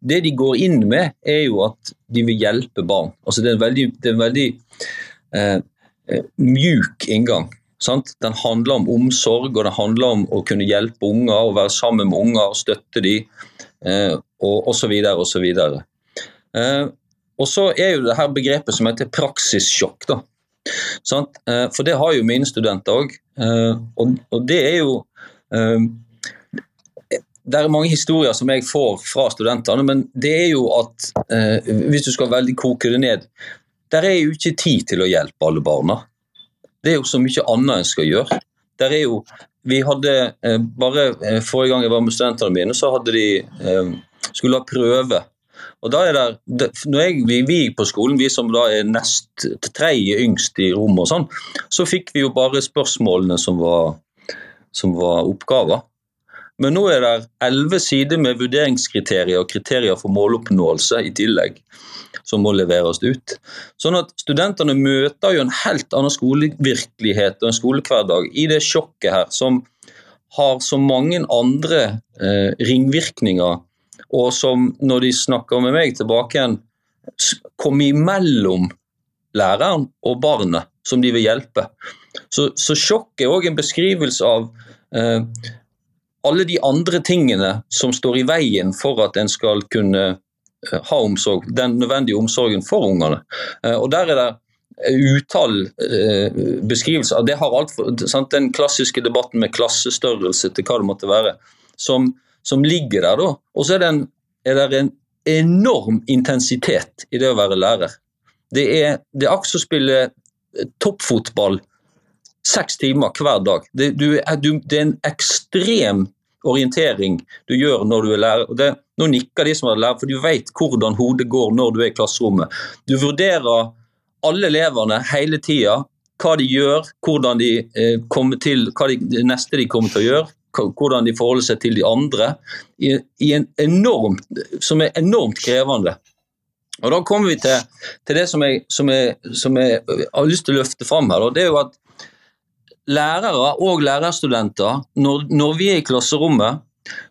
det de går inn med, er jo at de vil hjelpe barn. Altså Det er en veldig, er en veldig eh, eh, mjuk inngang. Sant? Den handler om omsorg, og den handler om å kunne hjelpe unger og være sammen med unger og støtte dem, eh, og osv. osv. Eh, og så er jo det her begrepet som heter praksissjokk. da. Sant? Eh, for det har jo mine studenter òg. Eh, og, det er jo det er mange historier som jeg får fra studentene, men det er jo at eh, hvis du skal veldig koke det ned Der er jo ikke tid til å hjelpe alle barna. Det er jo så mye annet en skal gjøre. Der er jo, vi hadde eh, bare eh, Forrige gang jeg var med studentene mine, så hadde de eh, skulle ha prøve. Og da er det, når jeg, vi, vi på skolen, vi som da er nest tredje yngst i rommet, og sånn, så fikk vi jo bare spørsmålene som var, som var oppgaver. Men nå er det elleve sider med vurderingskriterier og kriterier for måloppnåelse i tillegg, som må leveres ut. Sånn at Studentene møter jo en helt annen skolevirkelighet og en skolehverdag i det sjokket her, som har så mange andre eh, ringvirkninger, og som når de snakker med meg tilbake igjen kommer imellom læreren og barnet som de vil hjelpe. Så, så sjokk er òg en beskrivelse av eh, alle de andre tingene som står i veien for at en skal kunne eh, ha omsorg, den nødvendige omsorgen for ungene. Eh, og Der er det utall eh, beskrivelser. Det har alt for, sant, Den klassiske debatten med klassestørrelse til hva det måtte være, som, som ligger der. Og så er det, en, er det en enorm intensitet i det å være lærer. Det er, det er akkurat som å spille toppfotball seks timer hver dag. Det, du, du, det, er en ekstrem orientering du gjør når du er lærer. Det, nå nikker de som er lærer, for du vet hvordan hodet går når du er i klasserommet. Du vurderer alle elevene hele tida. Hva de gjør, hvordan de eh, kommer til, hva de, det neste de kommer til å gjøre. Hvordan de forholder seg til de andre. I, i en enormt, som er enormt krevende. Og Da kommer vi til, til det som jeg, som, jeg, som jeg, har lyst til å løfte fram her. Og det er jo at Lærere og lærerstudenter, når, når vi er i klasserommet,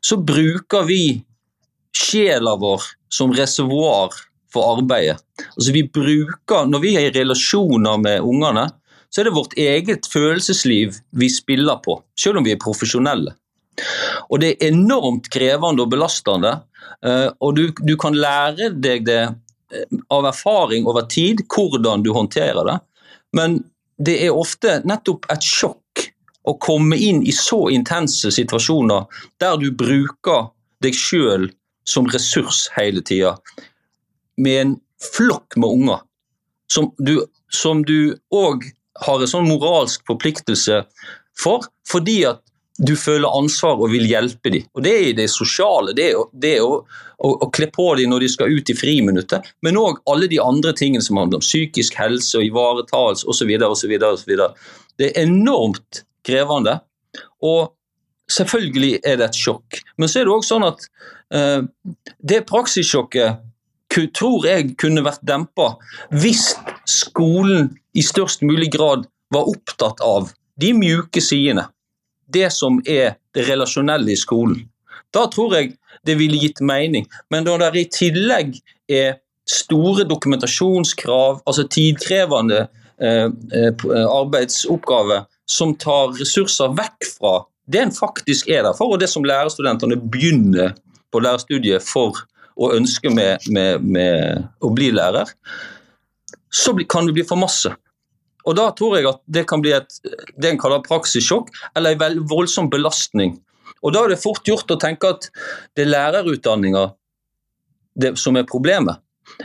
så bruker vi sjela vår som reservoar for arbeidet. Altså vi bruker, Når vi er i relasjoner med ungene, så er det vårt eget følelsesliv vi spiller på, selv om vi er profesjonelle. Og Det er enormt krevende og belastende. Eh, og du, du kan lære deg det eh, av erfaring over tid, hvordan du håndterer det. Men det er ofte nettopp et sjokk å komme inn i så intense situasjoner der du bruker deg sjøl som ressurs hele tida med en flokk med unger, som du òg har en sånn moralsk forpliktelse for, fordi at du føler ansvar og vil hjelpe dem. Og Det er det sosiale, det er, det er å, å, å, kle på dem når de skal ut i friminuttet, men òg alle de andre tingene som handler om psykisk helse og ivaretakelse osv. Det er enormt krevende. Og selvfølgelig er det et sjokk. Men så er det òg sånn at uh, det praksissjokket tror jeg kunne vært dempa hvis skolen i størst mulig grad var opptatt av de mjuke sidene. Det som er det relasjonelle i skolen. Da tror jeg det ville gitt mening. Men når det i tillegg er store dokumentasjonskrav, altså tidkrevende eh, eh arbeidsoppgaver som tar ressurser vekk fra det en faktisk er der for, og det som lærerstudentene begynner på lærerstudiet for å ønske med, med, med å bli lærer, så kan det bli for masse. Og Da tror jeg at det kan bli et, det en kaller praksissjokk, eller en voldsom belastning. Og Da er det fort gjort å tenke at det er lærerutdanninga som er problemet.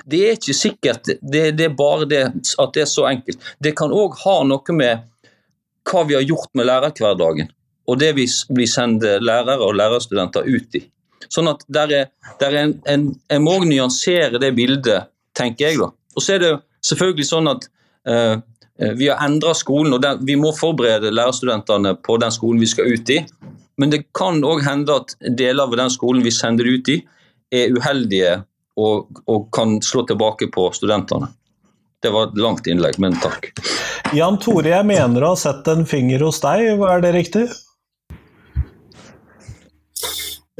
Det er ikke sikkert det, det, er bare det at det er så enkelt. Det kan òg ha noe med hva vi har gjort med lærerhverdagen, og det vi, vi sender lærere og lærerstudenter ut i. Sånn at der er, der er en, en, Jeg må nyansere det bildet, tenker jeg. da. Og så er det selvfølgelig sånn at uh, vi har endra skolen, og den, vi må forberede lærerstudentene på den skolen vi skal ut i. Men det kan òg hende at deler av den skolen vi sender ut i, er uheldige og, og kan slå tilbake på studentene. Det var et langt innlegg, men takk. Jan Tore, jeg mener å ha sett en finger hos deg, er det riktig?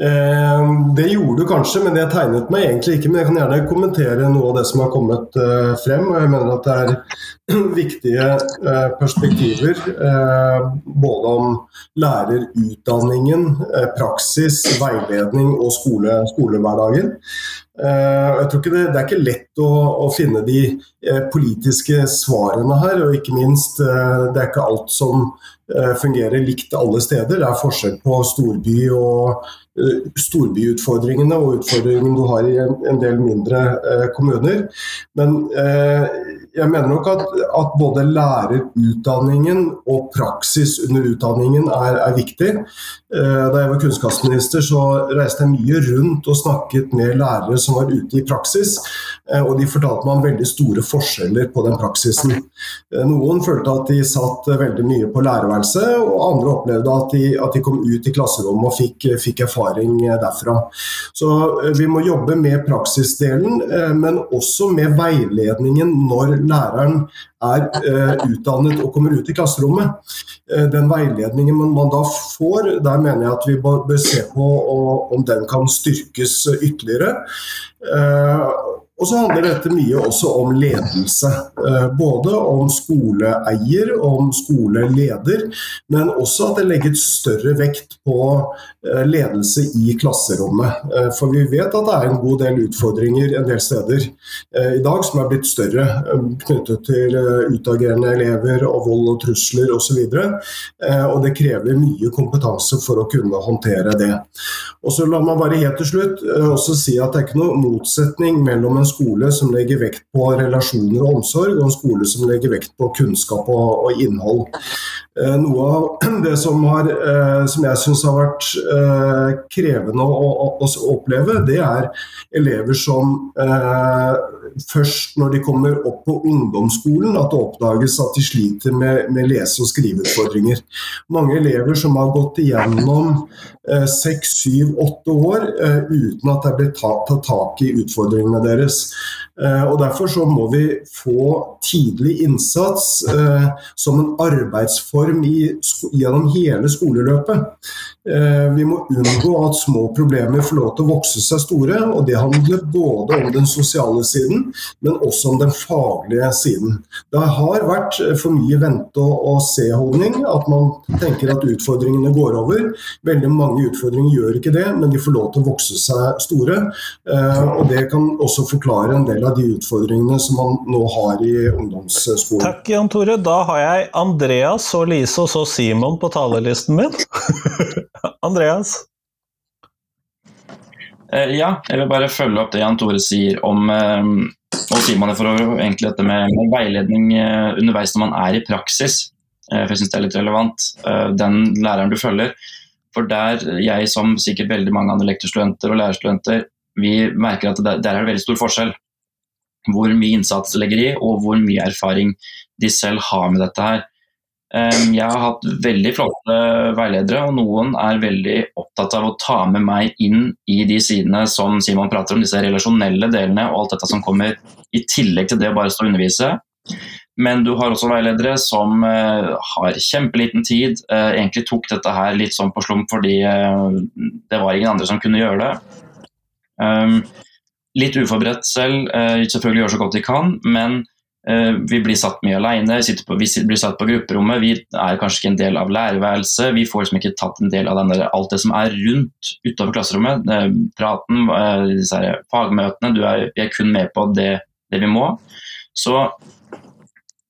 Eh, det gjorde du kanskje, men det tegnet meg egentlig ikke. Men jeg kan gjerne kommentere noe av det som har kommet eh, frem. og Jeg mener at det er [CLEARS THROAT] viktige eh, perspektiver. Både om lærerutdanningen, praksis, veiledning og skole, skolehverdagen. Jeg tror ikke det, det er ikke lett å, å, finne de politiske svarene her. Og ikke minst, det er ikke alt som fungerer likt alle steder. Det er forskjell på storby og Eh, storbyutfordringene og utfordringene du har i en, en del mindre eh, kommuner. Men eh, jeg mener nok at, at, både lærerutdanningen og praksis under utdanningen er, er viktig. Eh, da jeg var kunnskapsminister så reiste jeg mye rundt og snakket med lærere som var ute i praksis. Eh, og de fortalte meg om veldig store forskjeller på den praksisen. Eh, noen følte at de satt veldig mye på lærerværelset, og andre opplevde at de, at de kom ut i klasserommet og fikk, fikk erfaring derfra. Så vi må jobbe med praksisdelen, men også med veiledningen når læreren er utdannet og kommer ut i klasserommet. Den veiledningen man da får, der mener jeg at vi bør se på om den kan styrkes ytterligere. Og så handler dette mye også om ledelse. Eh, både om skoleeier om skoleleder, men også at det legges større vekt på eh, ledelse i klasserommet. Eh, for vi vet at det er en god del utfordringer en del steder i dag som er blitt større, knyttet til utagerende elever og vold og trusler osv. Og, så og det krever mye kompetanse for å kunne håndtere det. Og så La meg bare helt til slutt også si at det er ikke noe motsetning mellom en en skole som legger vekt på relasjoner og omsorg, og en skole som legger vekt på kunnskap og, og innhold. Eh, noe av [CLEARS THROAT] det som, har, eh, som jeg syns har vært eh, krevende å, å, å, oppleve, det er elever som først når de kommer opp på ungdomsskolen, at det oppdages at de sliter med, med lese- og skriveutfordringer. Mange elever som har gått igjennom seks, syv, åtte år uten at det er blitt tatt tak i utfordringene deres. Og Derfor så må vi få tidlig innsats som en arbeidsform i, gjennom hele skoleløpet. Eh, vi må unngå at små problemer får lov til å vokse seg store. og Det handler både om den sosiale siden, men også om den faglige siden. Det har vært for mye vente og se-holdning. At man tenker at utfordringene går over. Veldig mange utfordringer gjør ikke det, men de får lov til å vokse seg store. Og Det kan også forklare en del av de utfordringene som man nå har i ungdomsskolen. Takk, Jan Tore. Da har jeg Andreas og Lise og så Simon på talerlisten min. [LAUGHS] Andreas? Eh, ja, jeg vil bare følge opp det Jan Tore sier om eh, og Simon for egentlig dette med, med veiledning eh, underveis når man er i praksis. For jeg syns det er litt relevant. Den læreren du følger. For der jeg, som sikkert veldig mange andre lektorstudenter og lærerstudenter, vi merker at der, der er det veldig stor forskjell hvor mye innsats legger i, og hvor mye erfaring de selv har med dette her. Jeg har hatt veldig flotte veiledere, og noen er veldig opptatt av å ta med meg inn i de sidene som Simon prater om, disse relasjonelle delene og alt dette som kommer i tillegg til det å bare stå og undervise. Men du har også veiledere som uh, har kjempeliten tid. Uh, egentlig tok dette her litt sånn på slump fordi uh, det var ingen andre som kunne gjøre det. Litt uforberedt selv, eh, selvfølgelig gjør så godt de kan, men eh, vi blir satt mye alene, vi, blir satt på grupperommet, vi er kanskje ikke en del av lærerværelset. Vi får liksom ikke tatt en del av denne, alt det som er rundt utover klasserommet. Eh, praten, disse fagmøtene. Er, vi er kun med på det, det, vi må. Så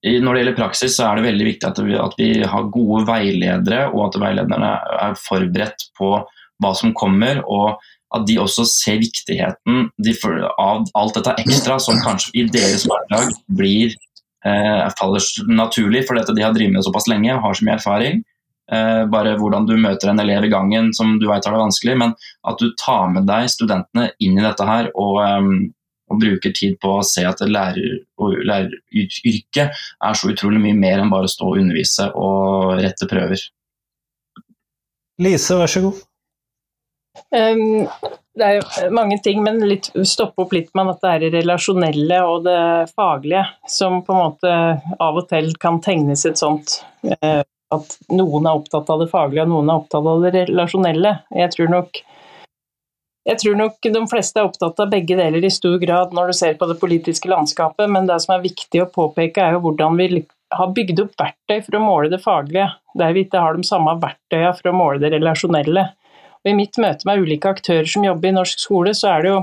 når det gjelder praksis, så er det veldig viktig at vi, at vi har gode veiledere, og at veilederne er forberedt på hva som kommer. og at de også ser viktigheten av alt dette ekstra som kanskje i deres hverdag blir eh, faller naturlig, fordi de har drevet med såpass lenge og har så mye erfaring. Eh, bare hvordan du møter en elev i gangen som du vet har det vanskelig, men at du tar med deg studentene inn i dette her og, um, og bruker tid på å se at lærer, læreryrket er så utrolig mye mer enn bare å stå og undervise og rette prøver. Lise, vær så god. Um, det er jo mange ting, men litt, stoppe opp litt med at det er det relasjonelle og det faglige som på en måte av og til kan tegnes et sånt uh, At noen er opptatt av det faglige og noen er opptatt av det relasjonelle. Jeg tror nok jeg tror nok de fleste er opptatt av begge deler i stor grad når du ser på det politiske landskapet, men det som er viktig å påpeke er jo hvordan vi har bygd opp verktøy for å måle det faglige, der vi ikke har de samme verktøyene for å måle det relasjonelle. Og I mitt møte med ulike aktører som jobber i norsk skole, så er det jo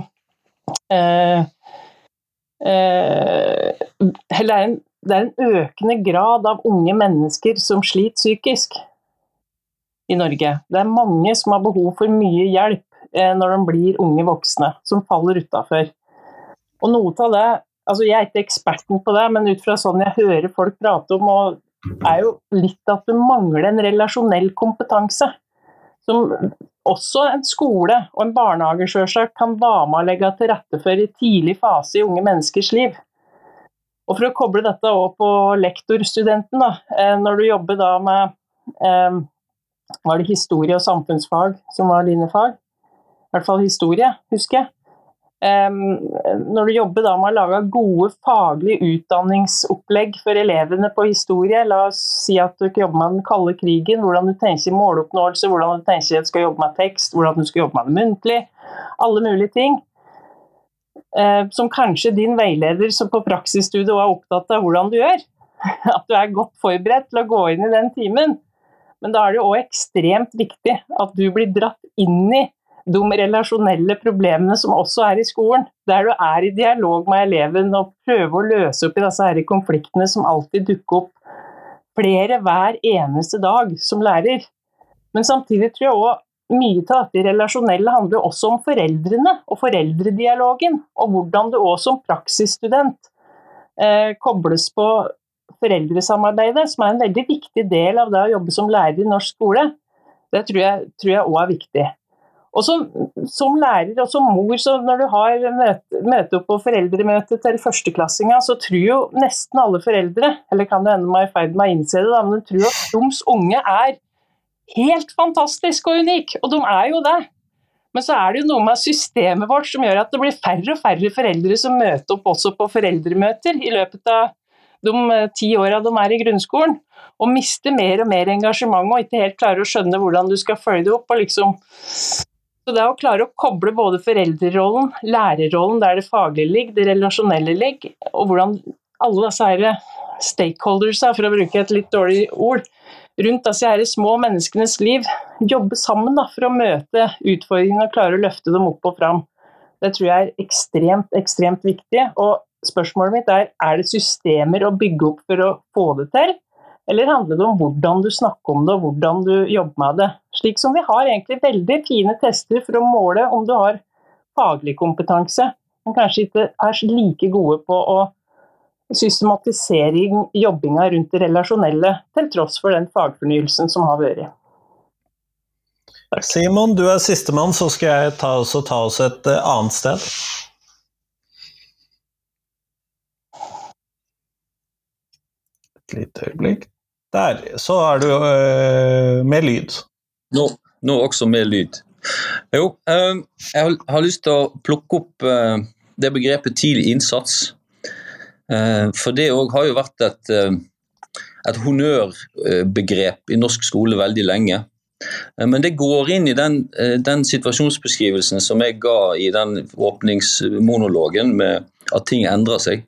eh, eh, det, er en, det er en økende grad av unge mennesker som sliter psykisk i Norge. Det er mange som har behov for mye hjelp eh, når de blir unge voksne, som faller utafor. Og noe av det altså Jeg er ikke eksperten på det, men ut fra sånn jeg hører folk prate om, er jo litt at du mangler en relasjonell kompetanse. Som også en skole og en barnehage selvsagt kan være med å legge til rette for i tidlig fase i unge menneskers liv. Og For å koble dette også på lektorstudenten, da, eh, når du jobber da med eh, Var det historie og samfunnsfag som var dine fag? I hvert fall historie, husker jeg. Når du jobber da med å lage gode faglige utdanningsopplegg for elevene på historie, la oss si at du jobber med den kalde krigen, hvordan du tenker måloppnåelse, hvordan du tenker at du skal jobbe med tekst, hvordan du skal jobbe med det muntlig, alle mulige ting. eh, som kanskje din veileder som på praksisstudiet er opptatt av hvordan du gjør. [LAUGHS] At du er godt forberedt til å gå inn i den timen. Men da er det òg ekstremt viktig at du blir dratt inn i de relasjonelle problemene som også er i skolen. Der du er i dialog med eleven og prøver å løse opp i disse her konfliktene som alltid dukker opp flere hver eneste dag som lærer. Men samtidig tror jeg òg mye av dette relasjonelle handler også om foreldrene og foreldredialogen. Og hvordan du òg som praksisstudent eh, kobles på foreldresamarbeidet, som er en veldig viktig del av det å jobbe som lærer i norsk skole. Det tror jeg òg er viktig. Og som, som, lærer og som mor, så når du har møte, møte opp på foreldremøte til førsteklassinga, så tror jo nesten alle foreldre, eller kan det hende meg i ferd med å innse det, da, men tror at deres unge er helt fantastisk og unik, og de er jo det. Men så er det jo noe med systemet vårt som gjør at det blir færre og færre foreldre som møter opp også på foreldremøter i løpet av de eh, ti åra de er i grunnskolen. Og mister mer og mer engasjement og ikke helt klarer å skjønne hvordan du skal følge det opp. og liksom så det å klare å koble både foreldrerollen, lærerrollen der det faglige ligger, det relasjonelle ligger, og hvordan alle disse her stakeholders, for å bruke et litt dårlig ord, rundt disse her små menneskenes liv, jobbe sammen da, for å møte utfordringene og klare å løfte dem opp og fram. Det tror jeg er ekstremt, ekstremt viktig. Og spørsmålet mitt er er det systemer å bygge opp for å få det til, eller handler det om hvordan du snakker om det og hvordan du jobber med det? Slik som vi har egentlig veldig fine tester for å måle om du har faglig kompetanse, men kanskje ikke er like gode på å systematisere jobbinga rundt det relasjonelle, til tross for den fagfornyelsen som har vært. Takk. Simon, du er sistemann, så skal jeg ta, ta oss et uh, annet sted. Lite øyeblikk. Der. Så er du øh, med lyd. Nå, nå, også med lyd. Jo, øh, jeg har, lyst til å plukke opp øh, det begrepet tidlig innsats. for det òg har jo vært et, et honnørbegrep i norsk skole veldig lenge. Men det går inn i den, den, situasjonsbeskrivelsen som jeg ga i den åpningsmonologen med at ting endrer seg.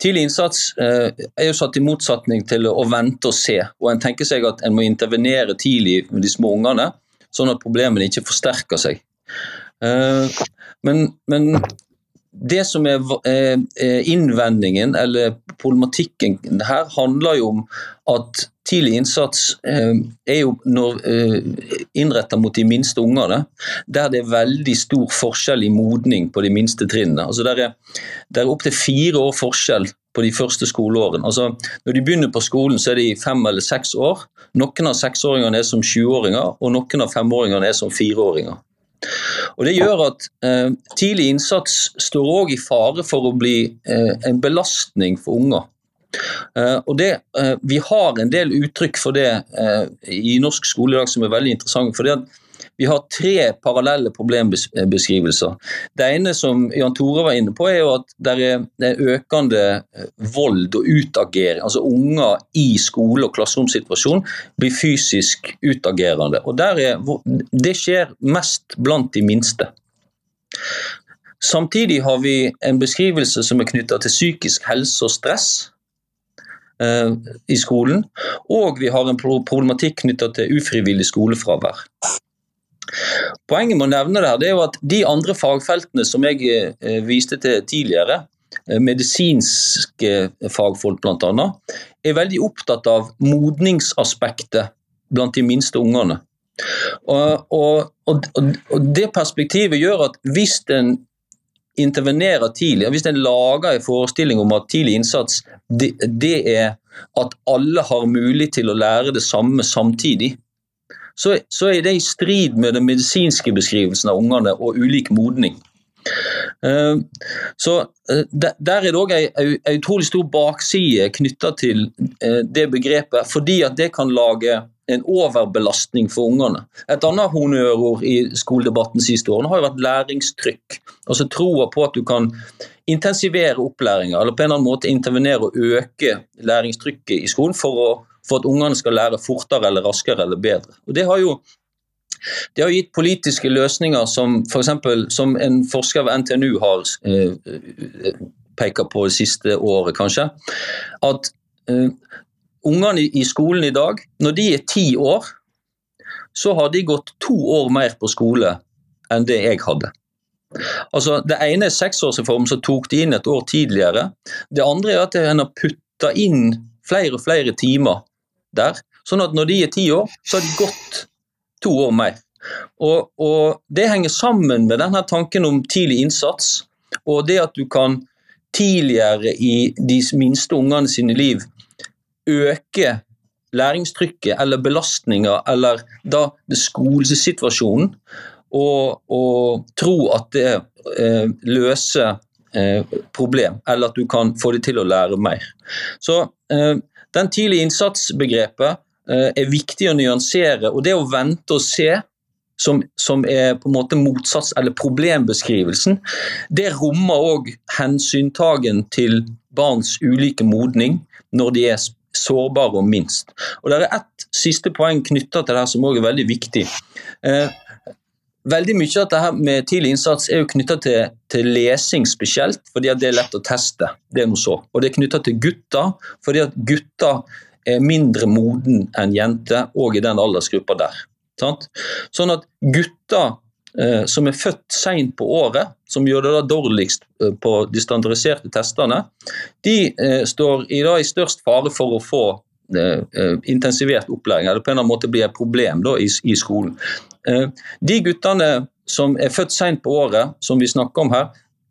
Tidlig innsats eh, er jo satt i motsetning til å vente og se. og En tenker seg at en må intervenere tidlig med de små ungene, sånn at problemene ikke forsterker seg. Eh, men, men det som er innvendingen, eller problematikken her, handler jo om at tidlig innsats eh, er jo eh, innretta mot de minste ungene, der det er veldig stor forskjell i modning på de minste trinnene. Altså der er, der er opptil fire år forskjell på de første skoleårene. Altså, når de begynner på skolen, så er de fem eller seks år. Noen av seksåringene er som sjuåringer, og noen av femåringene er som fireåringer. Og Det gjør at eh, tidlig innsats står òg i fare for å bli eh, en belastning for unger. Eh, og det, eh, Vi har en del uttrykk for det eh, i norsk skole i dag som er veldig interessante. for det at vi har tre parallelle problembeskrivelser. Det ene som Jan Tore var inne på, er jo at det er økende vold og utagering. Altså unger i skole- og klasseromssituasjon blir fysisk utagerende. Og er, Det skjer mest blant de minste. Samtidig har vi en beskrivelse som er knytta til psykisk helse og stress i skolen. Og vi har en problematikk knytta til ufrivillig skolefravær. Poenget med å nevne det her, det er jo at de andre fagfeltene som jeg eh, viste til tidligere, eh, medisinske fagfolk bl.a., er veldig opptatt av modningsaspektet blant de minste ungene. Og, og, og, Det perspektivet gjør at hvis en intervenerer tidlig, hvis en lager en forestilling om at tidlig innsats det, det er at alle har mulighet til å lære det samme samtidig, så, så er det i strid med den medisinske beskrivelsen av ungene og ulik modning. Uh, så uh, Der er det òg en utrolig stor bakside knytta til uh, det begrepet, fordi at det kan lage en overbelastning for ungene. Et annet honnørord i skoledebatten siste årene har jo vært læringstrykk. Altså troa på at du kan intensivere opplæringa, eller på en eller annen måte intervenere og øke læringstrykket i skolen for å for at ungene skal lære fortere eller raskere eller bedre. Og Det har jo Det har gitt politiske løsninger som f.eks. som en forsker ved NTNU har eh, peker på det siste året, kanskje. At eh, ungene i skolen i dag, når de er ti år, så har de gått to år mer på skole enn det jeg hadde. Altså, Det ene er seksårsreformen som tok de inn et år tidligere. Det andre er at en har putta inn flere og flere timer der. Sånn at når de er ti år, så har de gått to år mer. Og, og Det henger sammen med denne tanken om tidlig innsats, og det at du kan tidligere i de minste ungene sine liv øke læringstrykket eller belastninga eller da skolesituasjonen, og, og, tro at det eh, løser eh, problem, eller at du kan få det til å lære mer. Så eh, den tidlige innsatsbegrepet eh, er viktig å nyansere, og det å vente og se som, som, er på en måte motsats, eller problembeskrivelsen, det rommer òg hensyntagen til barns ulike modning når de er sårbare og minst. Og Det er ett siste poeng knytta til det her som òg er veldig viktig. Eh, veldig mye av dette med tidlig innsats er jo knytta til, til, lesing spesielt, fordi det er lett å teste. Det er noe så. Og det er knytta til gutter, fordi at gutter er mindre moden enn jenter, òg i den aldersgruppa der. Sant? Sånn at gutter eh, som er født seint på året, som gjør det da dårligst eh, på de standardiserte testene, de eh, står i, da, i størst fare for å få eh, intensivert opplæring, eller på en eller annen måte bli et problem da, i, i skolen. De guttene som er født seint på året, som vi snakker om her,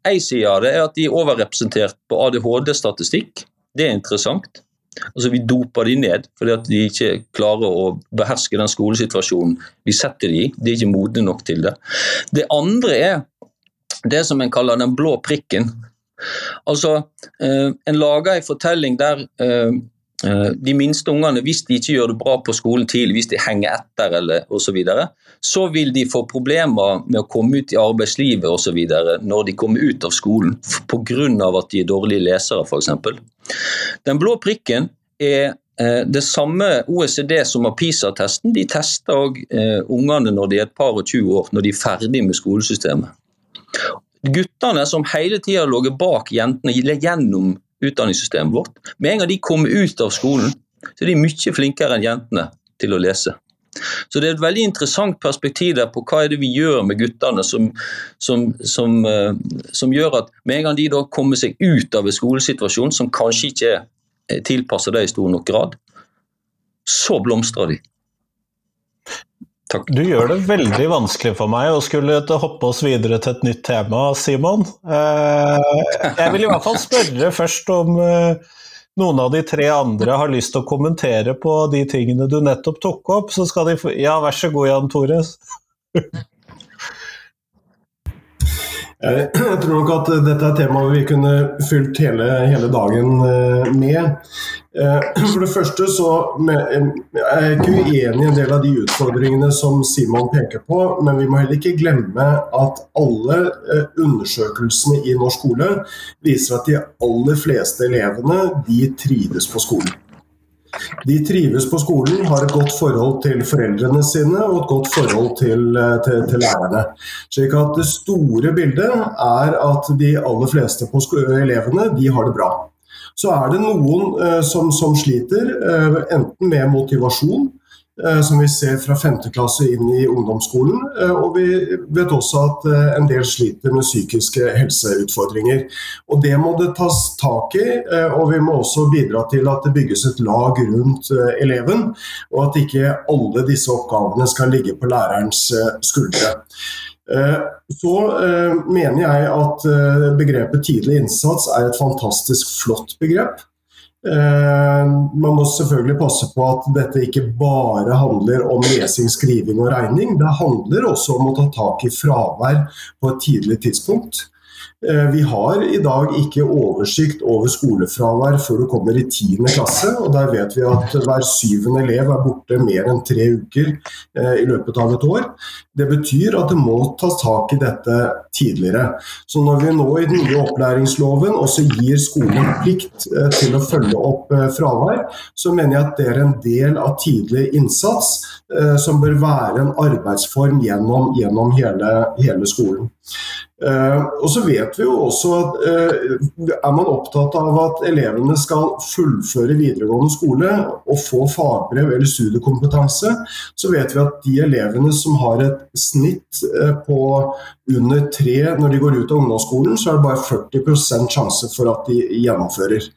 en side av det er at de er overrepresentert på ADHD-statistikk. Det er interessant. Altså Vi doper de ned fordi at de ikke klarer å beherske den skolesituasjonen vi setter de i. De er ikke modne nok til det. Det andre er det som en kaller den blå prikken. Altså, eh, En lager en fortelling der eh, eh, de minste ungene, hvis de ikke gjør det bra på skolen tidlig, hvis de henger etter eller osv., så, videre, så vil de få problemer med å komme ut i arbeidslivet osv. når de kommer ut av skolen pga. at de er dårlige lesere, f.eks. Den blå prikken er det samme OECD som har PISA-testen. De tester òg ungene når de er et par og 20 år, når de er ferdig med skolesystemet. Guttene som hele tida lå bak jentene gjennom utdanningssystemet vårt, med en gang de kommer ut av skolen, så er de mye flinkere enn jentene til å lese. Så Det er et veldig interessant perspektiv der på hva er det vi gjør med guttene som, som, som, uh, som gjør at med en gang de da kommer seg ut av en skolesituasjon som kanskje ikke er tilpasset det i stor nok grad, så blomstrer de. Takk. Du gjør det veldig vanskelig for meg å skulle hoppe oss videre til et nytt tema, Simon. Uh, jeg vil i hvert fall spørre først om uh, noen av de tre andre har lyst til å kommentere på de tingene du nettopp tok opp, så skal de få Ja, vær så god, Jan Tore. [CLEARS THROAT] Jeg tror nok at dette er temaet vi kunne fylt hele, hele dagen eh, med. Eh, [CLEARS THROAT] for det første så er jeg ikke uenig i en del av de utfordringene som Simon peker på, men vi må heller ikke glemme at alle eh, undersøkelsene i norsk skole viser at de aller fleste elevene de trives på skolen. De trives på skolen, har et godt forhold til foreldrene sine og et godt forhold til, eh, til, til lærerne. Slik at Det store bildet er at de aller fleste elevene de har det bra. Så er det noen eh, som, som, sliter, eh, enten med motivasjon, som vi ser fra 5. klasse inn i ungdomsskolen. Eh, og vi vet også at eh, en del sliter med psykiske helseutfordringer. Og Det må det tas tak i, og vi må også bidra til at det bygges et lag rundt eleven. Og at ikke alle disse oppgavene skal ligge på lærerens skuldre. Så mener jeg at begrepet tidlig innsats er et fantastisk flott begrep. Eh, man må selvfølgelig passe på at dette ikke bare handler om lesing, skriving og regning. Det handler også om å ta tak i fravær på et tidlig tidspunkt. Eh, vi har i dag ikke oversikt over skolefravær før du kommer i 10. klasse. og Der vet vi at hver syvende elev er borte mer enn tre uker eh, i løpet av et år. Det betyr at det må tas tak i dette tidligere. Så Når vi nå i den nye opplæringsloven også gir skolen plikt eh, til å følge opp fravær, så mener jeg at det er en del av tidlig innsats som bør være en arbeidsform gjennom, gjennom hele, hele skolen. Og så vet vi jo også at uh, Er man opptatt av at elevene skal fullføre videregående skole og få fagbrev eller studiekompetanse, så vet vi at de elevene som har et snitt uh, på under tre når de går ut av ungdomsskolen, så er det bare 40% sjanse for at de gjennomfører.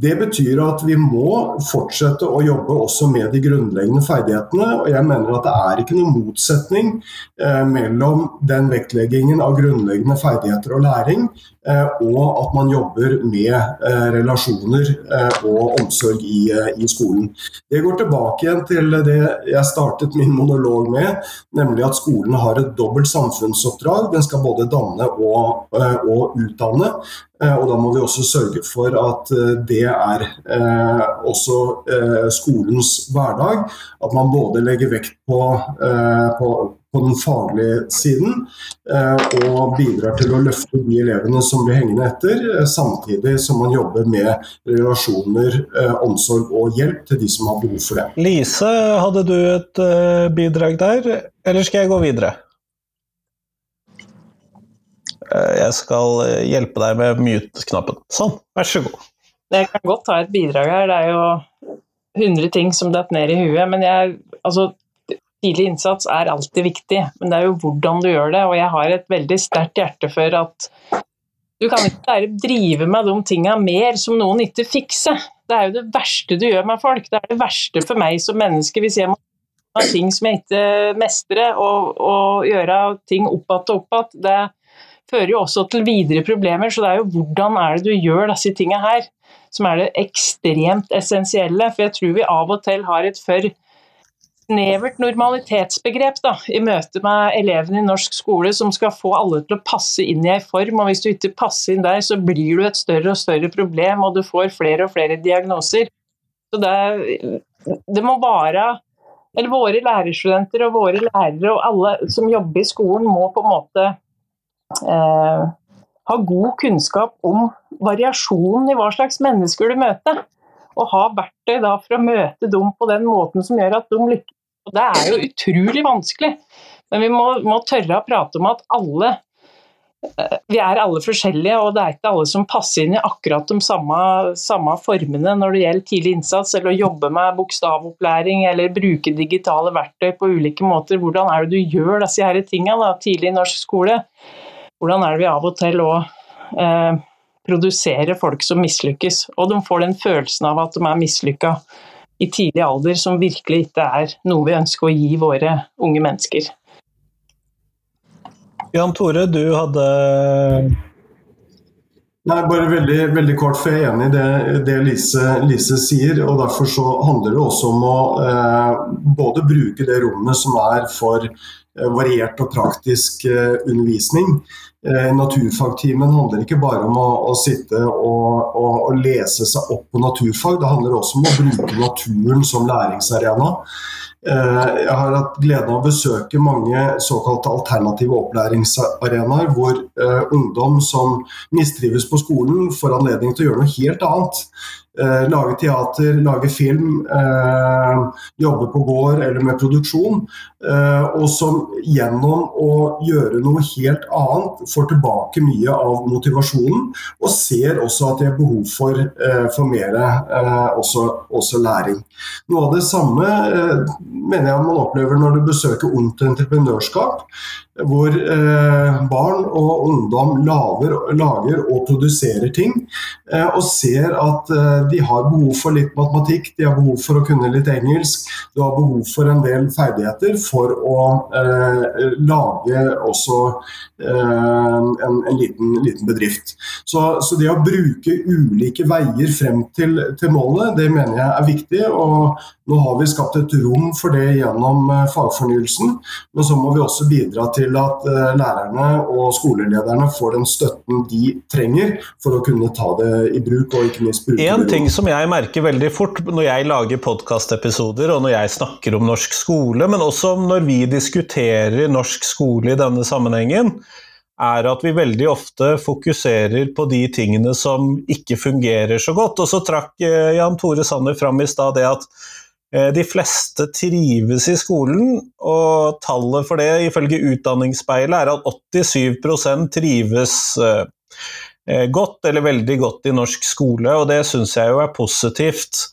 Det betyr at vi må fortsette å jobbe også med de grunnleggende ferdighetene. og Jeg mener at det er ikke noen motsetning eh, mellom den vektleggingen av grunnleggende ferdigheter og læring, og at man jobber med eh, relasjoner eh, og omsorg i, eh, i, skolen. Det går tilbake igjen til det jeg startet min monolog med, nemlig at skolen har et dobbelt samfunnsoppdrag. Den skal både danne og, eh, og utdanne. Eh, og da må vi også sørge for at eh, det er eh, også skolens hverdag. At man både legger vekt på, på, på den faglige siden og bidrar til å løfte de elevene som blir hengende etter, samtidig som man jobber med relasjoner, omsorg og hjelp til de som har behov for det. Lise, hadde du et bidrag der, eller skal jeg gå videre? Eh, jeg skal eh, hjelpe deg med mute-knappen. Sånn, vær så god. Jeg kan godt ta et bidrag her. Det er jo 100 ting som datt ned i huet. Men jeg, altså, tidlig innsats er alltid viktig, men det er jo hvordan du gjør det. Og jeg har et veldig sterkt hjerte for at du kan ikke bare drive med de tinga mer som noen ikke fikser. Det er jo det verste du gjør med folk. Det er det verste for meg som menneske hvis jeg må gjøre ting som jeg ikke mestrer, og, og gjøre ting opp igjen og opp igjen fører jo også til videre problemer. Så det er jo hvordan er det du gjør disse tingene her, som er det ekstremt essensielle. For jeg tror vi av og til har et for snevert normalitetsbegrep da, i møte med elevene i norsk skole, som skal få alle til å passe inn i ei form. og Hvis du ikke passer inn der, så blir du et større og større problem, og du får flere og flere diagnoser. Så det, det må være eller Våre lærerstudenter og våre lærere og alle som jobber i skolen, må på en måte eh, ha god kunnskap om variasjonen i hva slags mennesker du møter. Og ha verktøy da for å møte dem på den måten som gjør at de lykkes. Og det er jo utrolig vanskelig, men vi må, må tørre å prate om at alle eh, vi er alle forskjellige, og det er ikke alle som passer inn i akkurat de samme, samme formene når det gjelder tidlig innsats, eller å jobbe med bokstavopplæring eller bruke digitale verktøy på ulike måter. Hvordan er det du gjør disse tingene tidlig i norsk skole? hvordan er det vi av og til òg produserer folk som mislykkes, og de får den følelsen av at de er mislykka i tidlig alder, som virkelig ikke er noe vi ønsker å gi våre unge mennesker. Jan Tore, du hadde Nei, bare veldig, veldig kort, for jeg er enig i det, det Lise, Lise, sier. og Derfor så handler det også om å eh, både bruke det rommet som er for eh, variert og praktisk eh, undervisning. Eh, naturfagtimen handler ikke bare om å, å sitte og, og, og, lese seg opp på naturfag, det handler også om å bruke naturen som læringsarena. Eh, jeg har hatt gleden av å besøke mange såkalte alternative opplæringsarenaer, hvor eh, ungdom som mistrives på skolen, får anledning til å gjøre noe helt annet. Eh, lage teater, lage film, eh, jobbe på gård eller med produksjon. Eh, og som gjennom å gjøre noe helt annet får tilbake mye av motivasjonen. Og ser også at de har behov for, for mer også, også, læring. Noe av det samme mener jeg man opplever når du besøker Ungt entreprenørskap hvor eh, barn og ungdom lager, lager, og produserer ting, eh, og ser at eh, de har behov for litt matematikk, de har behov for å kunne litt engelsk, du har behov for en del ferdigheter for å eh, lage også en, en liten, liten, bedrift. Så, så, det å bruke ulike veier frem til, til målet, det mener jeg er viktig. og nå har vi skapt et rom for det gjennom eh, fagfornyelsen, men så må vi også bidra til til at eh, lærerne og skolelederne får den støtten de trenger for å kunne ta det i bruk, og ikke minst bruke En ting som jeg merker veldig fort når jeg lager podkastepisoder og når jeg snakker om norsk skole, men også når vi diskuterer norsk skole i denne sammenhengen, er at vi veldig ofte fokuserer på de tingene som ikke fungerer så godt. Og så trakk eh, Jan Tore Sanner fram i stad det at eh, de fleste trives i skolen, og tallet for det ifølge Utdanningsspeilet er at 87 trives eh, godt eller veldig godt i norsk skole, og det syns jeg jo er positivt.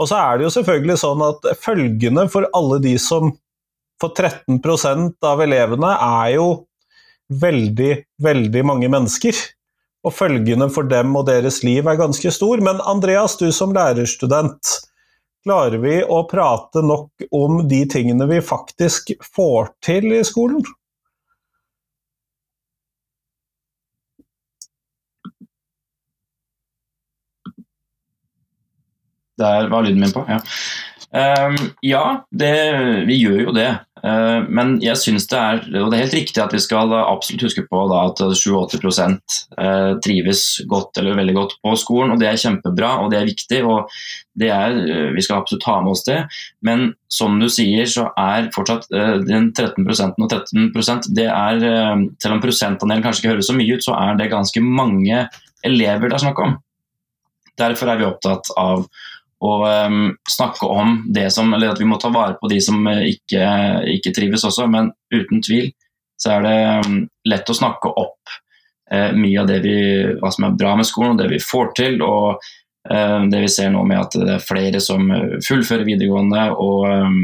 Og så er det jo selvfølgelig sånn at følgende for alle de som For 13% av elevene er jo veldig, veldig mange mennesker. Og følgene for dem og deres liv er ganske stor. Men Andreas, du som lærerstudent, klarer vi å prate nok om de tingene vi faktisk får til i skolen? Der var lyden min på, ja. Um, ja, det, vi gjør jo det. Ehm, men jeg syns det er Og det er helt riktig at vi skal absolutt huske på at 87 eh, trives godt eller veldig godt på skolen, og det er kjempebra og det er viktig. og det er, eh, Vi skal absolutt ta med oss det, men som du sier, så er fortsatt eh, den 13% og 13% det er, Selv om prosentandelen kanskje ikke høres så mye ut, så er det ganske mange elever det er snakk om. Derfor er vi opptatt av og um, snakke om det som Eller at vi må ta vare på de som ikke, ikke trives også, men uten tvil så er det um, lett å snakke opp uh, mye av det vi, hva som er bra med skolen, og det vi får til. og uh, det vi ser nå med at det er flere som fullfører videregående. og um,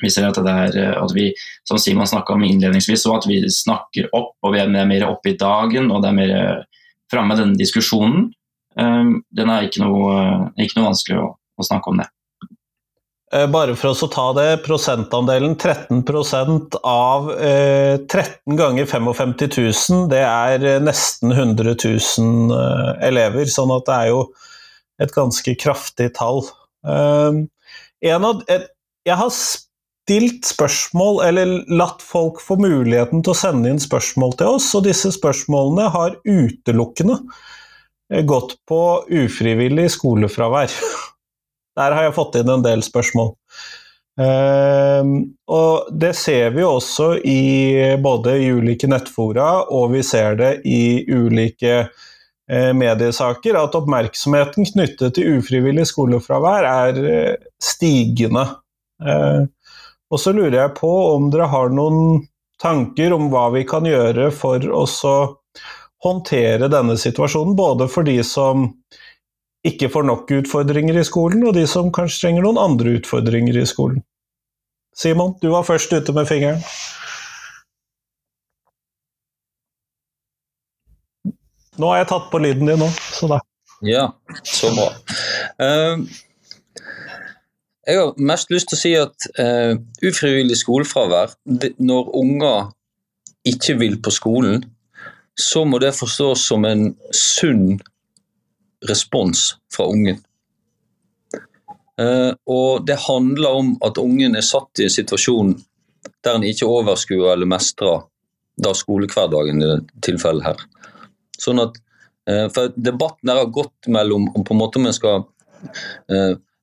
vi ser at det er at vi, som Simon snakka om innledningsvis, så at vi snakker opp, og vi er mer oppe i dagen, og det er mer framme denne diskusjonen. Den er ikke noe, ikke noe vanskelig å, å, snakke om det. Bare for oss å ta det, prosentandelen 13 av eh, 13 ganger 55 000, det er nesten 100 000 eh, elever. Sånn at det er jo et ganske kraftig tall. Eh, av, jeg har stilt spørsmål, eller latt folk få muligheten til å sende inn spørsmål til oss, og disse spørsmålene har utelukkende gått på ufrivillig skolefravær. [LAUGHS] Der har jeg fått inn en del spørsmål. Uh, og det ser vi også i både i ulike nettfora, og vi ser det i ulike uh, mediesaker, at oppmerksomheten knyttet til ufrivillig skolefravær er uh, stigende. og så lurer jeg på om dere har noen tanker om hva vi kan gjøre for å håndtere denne situasjonen, både for de som ikke får nok utfordringer i skolen, og de som kanskje trenger noen andre utfordringer i skolen. Simon, du var først ute med fingeren. Nå har jeg tatt på lyden din nå, så da. Ja, så bra. Uh, jeg har mest lyst til å si at uh, ufrivillig skolefravær, det, når unger ikke vil på skolen, så må det forstås som en sunn respons fra ungen. Uh, og det handler om at ungen er satt i en situasjon der en ikke overskuer eller mestrer da skolehverdagen i dette tilfellet her. Sånn at, uh, for Debatten her har gått mellom på en måte om en skal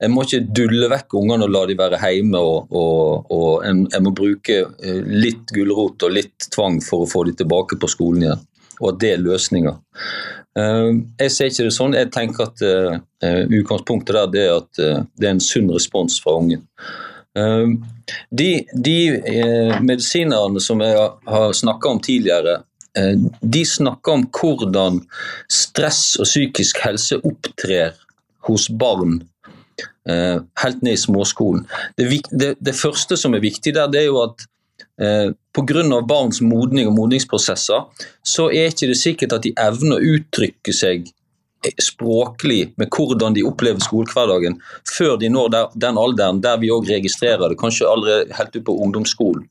En må ikke dulle vekk ungene og la dem være hjemme, og, og, og en, en, må bruke litt gulrot og litt tvang for å få dem tilbake på skolen igjen og at det er løsninga. Eh, jeg ser ikke det sånn. Jeg tenker at uh, utgangspunktet der det er at det er en sunn respons fra ungen. De, de medisinerne som jeg har snakka om tidligere, de snakker om hvordan stress og psykisk helse opptrer hos barn helt ned i småskolen. Det, det, det første som er viktig der, det er jo at Eh, Pga. barns modning og modningsprosesser så er ikke det sikkert at de evner å uttrykke seg språklig med hvordan de opplever skolehverdagen, før de når der, den alderen der vi òg registrerer det, kanskje allerede helt ut på ungdomsskolen.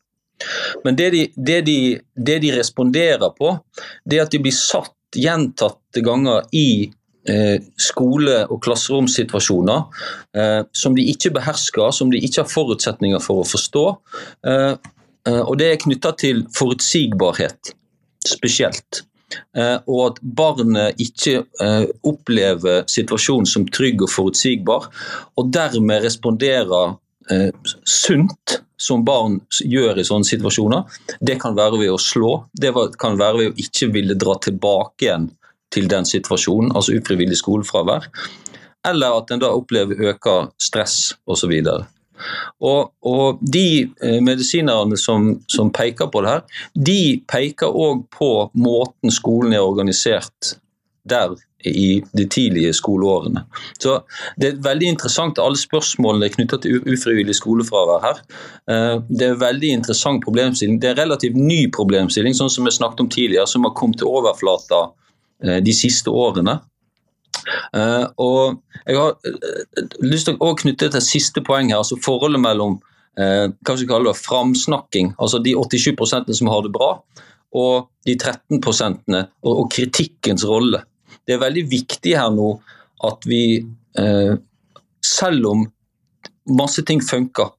Men det de, det, de, det de, responderer på, det er at de blir satt gjentatte ganger i eh, skole- og klasseromsituasjoner eh, som de ikke behersker, som de ikke har forutsetninger for å forstå. Eh, eh, og det er knytta til forutsigbarhet spesielt. Eh, og at barnet ikke eh, opplever situasjonen som trygg og forutsigbar, og dermed responderer eh, sunt, som barn gjør i sånne situasjoner. Det kan være ved å slå, det kan være ved å ikke ville dra tilbake igjen til den situasjonen, altså ufrivillig skolefravær. Eller at en da opplever øker stress osv. Og, og De eh, medisinerne som, som, peker på det her, de peker òg på måten skolen er organisert der i de tidlige skoleårene. Så Det er veldig interessant alle spørsmålene knyttet til ufrivillig skolefravær her. Eh, det er en veldig interessant problemstilling. Det er en relativt ny problemstilling, sånn som vi snakket om tidligere, som har kommet til overflata eh, de siste årene. Uh, og Jeg har uh, lyst til å knytte til siste poeng her, altså forholdet mellom uh, hva skal vi kalle det, framsnakking, altså de 87% som har det bra, og de 13 og, og kritikkens rolle. Det er veldig viktig her nå at vi, selv om masse ting funker,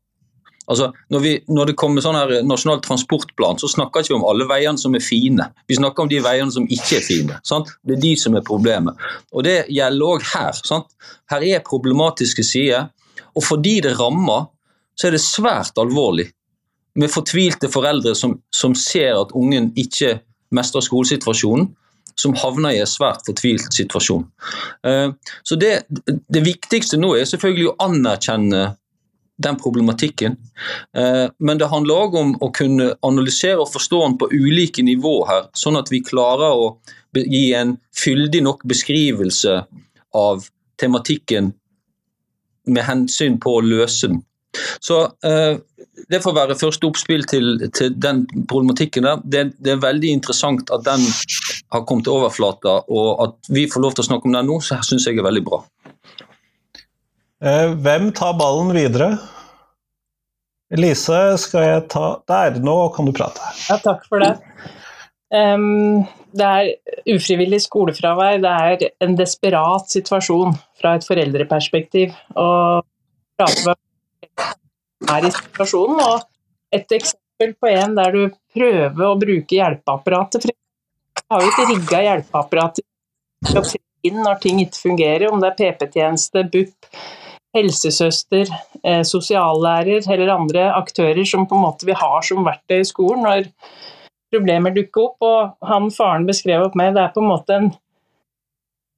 Altså, når, vi, når, det kommer sånn her nasjonal transportplan, så snakker vi ikke om alle veiene som er fine. Vi snakker om de veiene som ikke er fine. Sant? Det er de som er problemet. Og Det gjelder òg her. Sant? Her er problematiske sider. Og fordi det rammer, så er det svært alvorlig. Med fortvilte foreldre som, som ser at ungen ikke mestrer skolesituasjonen som havner i en svært fortvilt situasjon. Eh, så det, det viktigste nå er selvfølgelig å anerkjenne den problematikken. Eh, men det handler òg om å kunne analysere og forstå den på ulike nivå her, sånn at vi klarer å gi en fyldig nok beskrivelse av tematikken med hensyn på å løse den. Så eh, Det får være første oppspill til, til den problematikken. der. Det, det, er veldig interessant at den har kommet til overflata, og at vi får lov til å snakke om den nå, så syns jeg er veldig bra. Eh, hvem tar ballen videre? Elise, skal jeg ta Der, nå kan du prate. Ja, takk for det. Um, det er ufrivillig skolefravær. Det er en desperat situasjon fra et foreldreperspektiv. Og er i situasjonen. Og et eksempel på en der du prøver å bruke hjelpeapparatet. For har jo ikke rigga hjelpeapparatet når ting ikke fungerer, om det er PP-tjeneste, BUP, helsesøster, eh, sosiallærer eller andre aktører som på en måte vi har som verktøy i skolen når problemer dukker opp. Og han faren beskrev opp meg, det er på en måte en,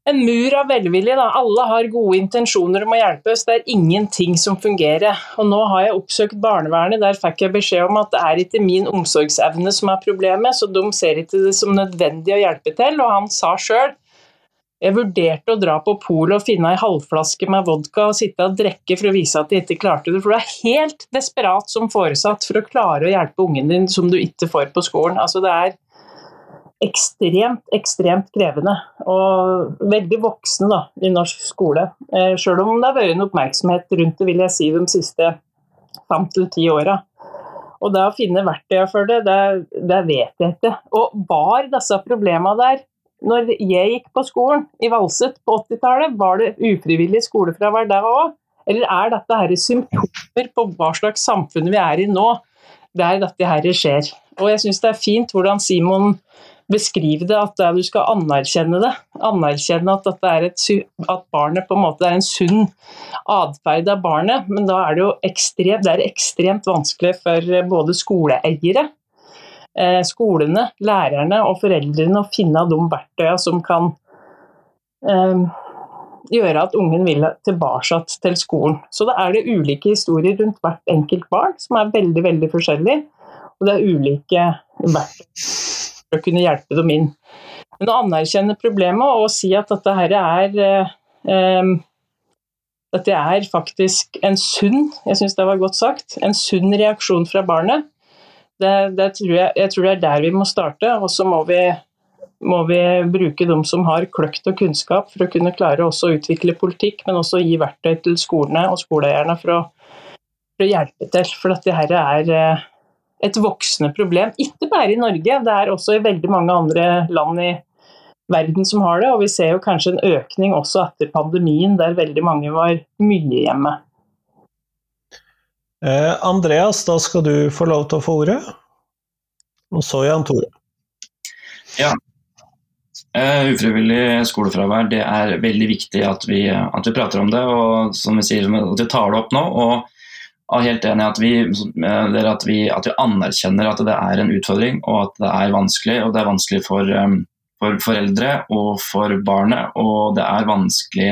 en mur av velvilje. Da. Alle har gode intensjoner om å hjelpe oss, det er ingenting som fungerer. Og nå har jeg oppsøkt barnevernet, der fikk jeg beskjed om at det er ikke min omsorgsevne som er problemet, så de ser ikke det som nødvendig å hjelpe til. Og han sa sjøl jeg vurderte å dra på polet og finne ei halvflaske med vodka og sitte og drikke for å vise at jeg ikke klarte det. For du er helt desperat som foresatt for å klare å hjelpe ungen din som du ikke får på skolen. Altså det er ekstremt, ekstremt krevende. Og veldig voksne da, i norsk skole. Eh, Sjøl om det har vært en oppmerksomhet rundt det, vil jeg si, de siste fem til ti åra. Og det å finne verktøy for det, det, det vet jeg ikke. Og var disse problemene der når jeg gikk på skolen i Valset på 80-tallet, var det ufrivillig skolefravær der òg? Eller er dette her symptomer på hva slags samfunn vi er i nå, der dette her skjer? Og jeg syns det er fint hvordan Simon beskriver det, at du skal anerkjenne det. Anerkjenne at, et, at barnet på en måte er en sunn atferd av barnet. Men da er det jo ekstremt, det er ekstremt vanskelig for både skoleeiere skolene, lærerne og foreldrene å finne de verktøyene som kan eh, gjøre at ungen vil tilbake til skolen. Så da er det ulike historier rundt hvert enkelt barn, som er veldig veldig forskjellige. Og det er ulike verktøy for å kunne hjelpe dem inn. Men å anerkjenne problemet og si at dette her er eh, eh dette er faktisk en sunn, jeg synes det var godt sagt, en sunn reaksjon fra barnet. Det, det tror jeg, jeg, tror det er der vi må starte. Og så må må vi bruke de som har kløkt og kunnskap for å kunne klare å utvikle politikk, men også gi verktøy til skolene og skoleeierne for å, for å hjelpe til. For dette her er eh, et voksende problem, ikke bare i Norge, det er også i veldig mange andre land i verden som har det. Og vi ser jo kanskje en økning også etter pandemien, der veldig mange var mye hjemme. Eh, Andreas, da skal du få lov til å få ordet. Og så Jan Tore. Ja. Uh, ufrivillig skolefravær, det er veldig viktig at vi, at vi, prater om det. Og som vi sier, at vi tar det opp nå. Og er helt enig at vi, at vi, at vi anerkjenner at det er en utfordring og at det er vanskelig. Og det er vanskelig for, um, for foreldre og for barnet, og det er vanskelig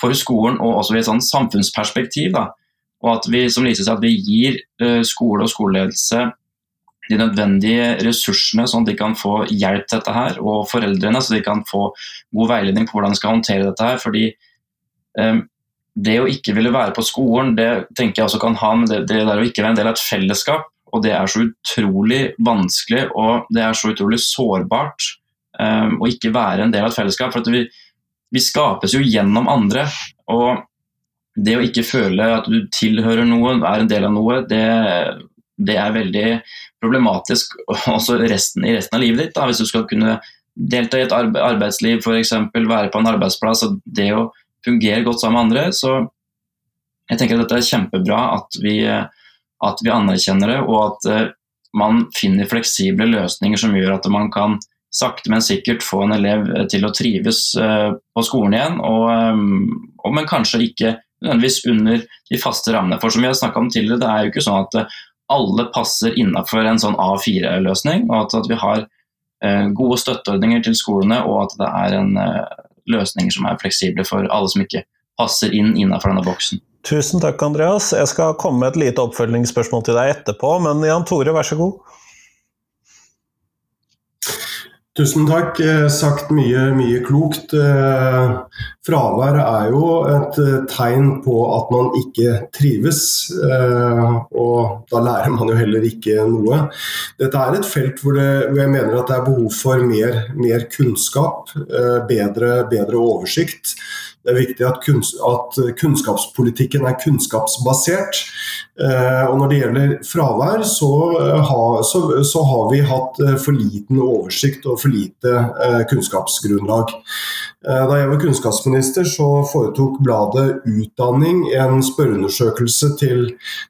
for skolen og også i et samfunnsperspektiv. Da. Og at vi som Lise sa, at vi gir uh, skole og skoleledelse de nødvendige ressursene, sånn at de kan få hjelp til dette her, og foreldrene, så de kan få god veiledning på hvordan de skal håndtere dette her. fordi um, det å ikke ville være på skolen, det tenker jeg også kan ha med det, det der å ikke være en del av et fellesskap. Og det er så utrolig vanskelig, og det er så utrolig sårbart um, å ikke være en del av et fellesskap. For vi, vi skapes jo gjennom andre. Og det å ikke føle at du tilhører noe, er en del av noe, det, det er veldig problematisk også resten, i resten av livet ditt. Da. Hvis du skal kunne delta i et arbeidsliv, f.eks. være på en arbeidsplass og det å fungere godt sammen med andre. Så jeg tenker at dette er kjempebra at vi, at vi anerkjenner det, og at uh, man finner fleksible løsninger som gjør at man kan sakte, men sikkert få en elev til å trives uh, på skolen igjen, og, og, men kanskje ikke nødvendigvis under de faste rammene. For som vi har snakka om tidligere, det er jo ikke sånn at uh, alle passer innenfor en sånn A4-løsning, og at, at, vi har eh, gode støtteordninger til skolene, og at det er en eh, løsninger som er fleksible for alle som ikke passer inn innenfor denne boksen. Tusen takk, Andreas. Jeg skal komme med et lite oppfølgingsspørsmål til deg etterpå, men Jan Tore, vær så god. Tusen takk. Eh, sagt mye, mye klokt. Eh, fravær er jo et eh, tegn på at man ikke trives, og da lærer man jo heller ikke noe. Dette er et felt hvor, det, hvor jeg mener at det er behov for mer, mer kunnskap, bedre, bedre oversikt. Det er viktig at, kunns at kunnskapspolitikken er kunnskapsbasert. Eh, og Når det gjelder fravær, så, eh, ha, så, så, har vi hatt eh, for liten oversikt og for lite eh, kunnskapsgrunnlag. Eh, da jeg var kunnskapsminister, så foretok bladet Utdanning en spørreundersøkelse til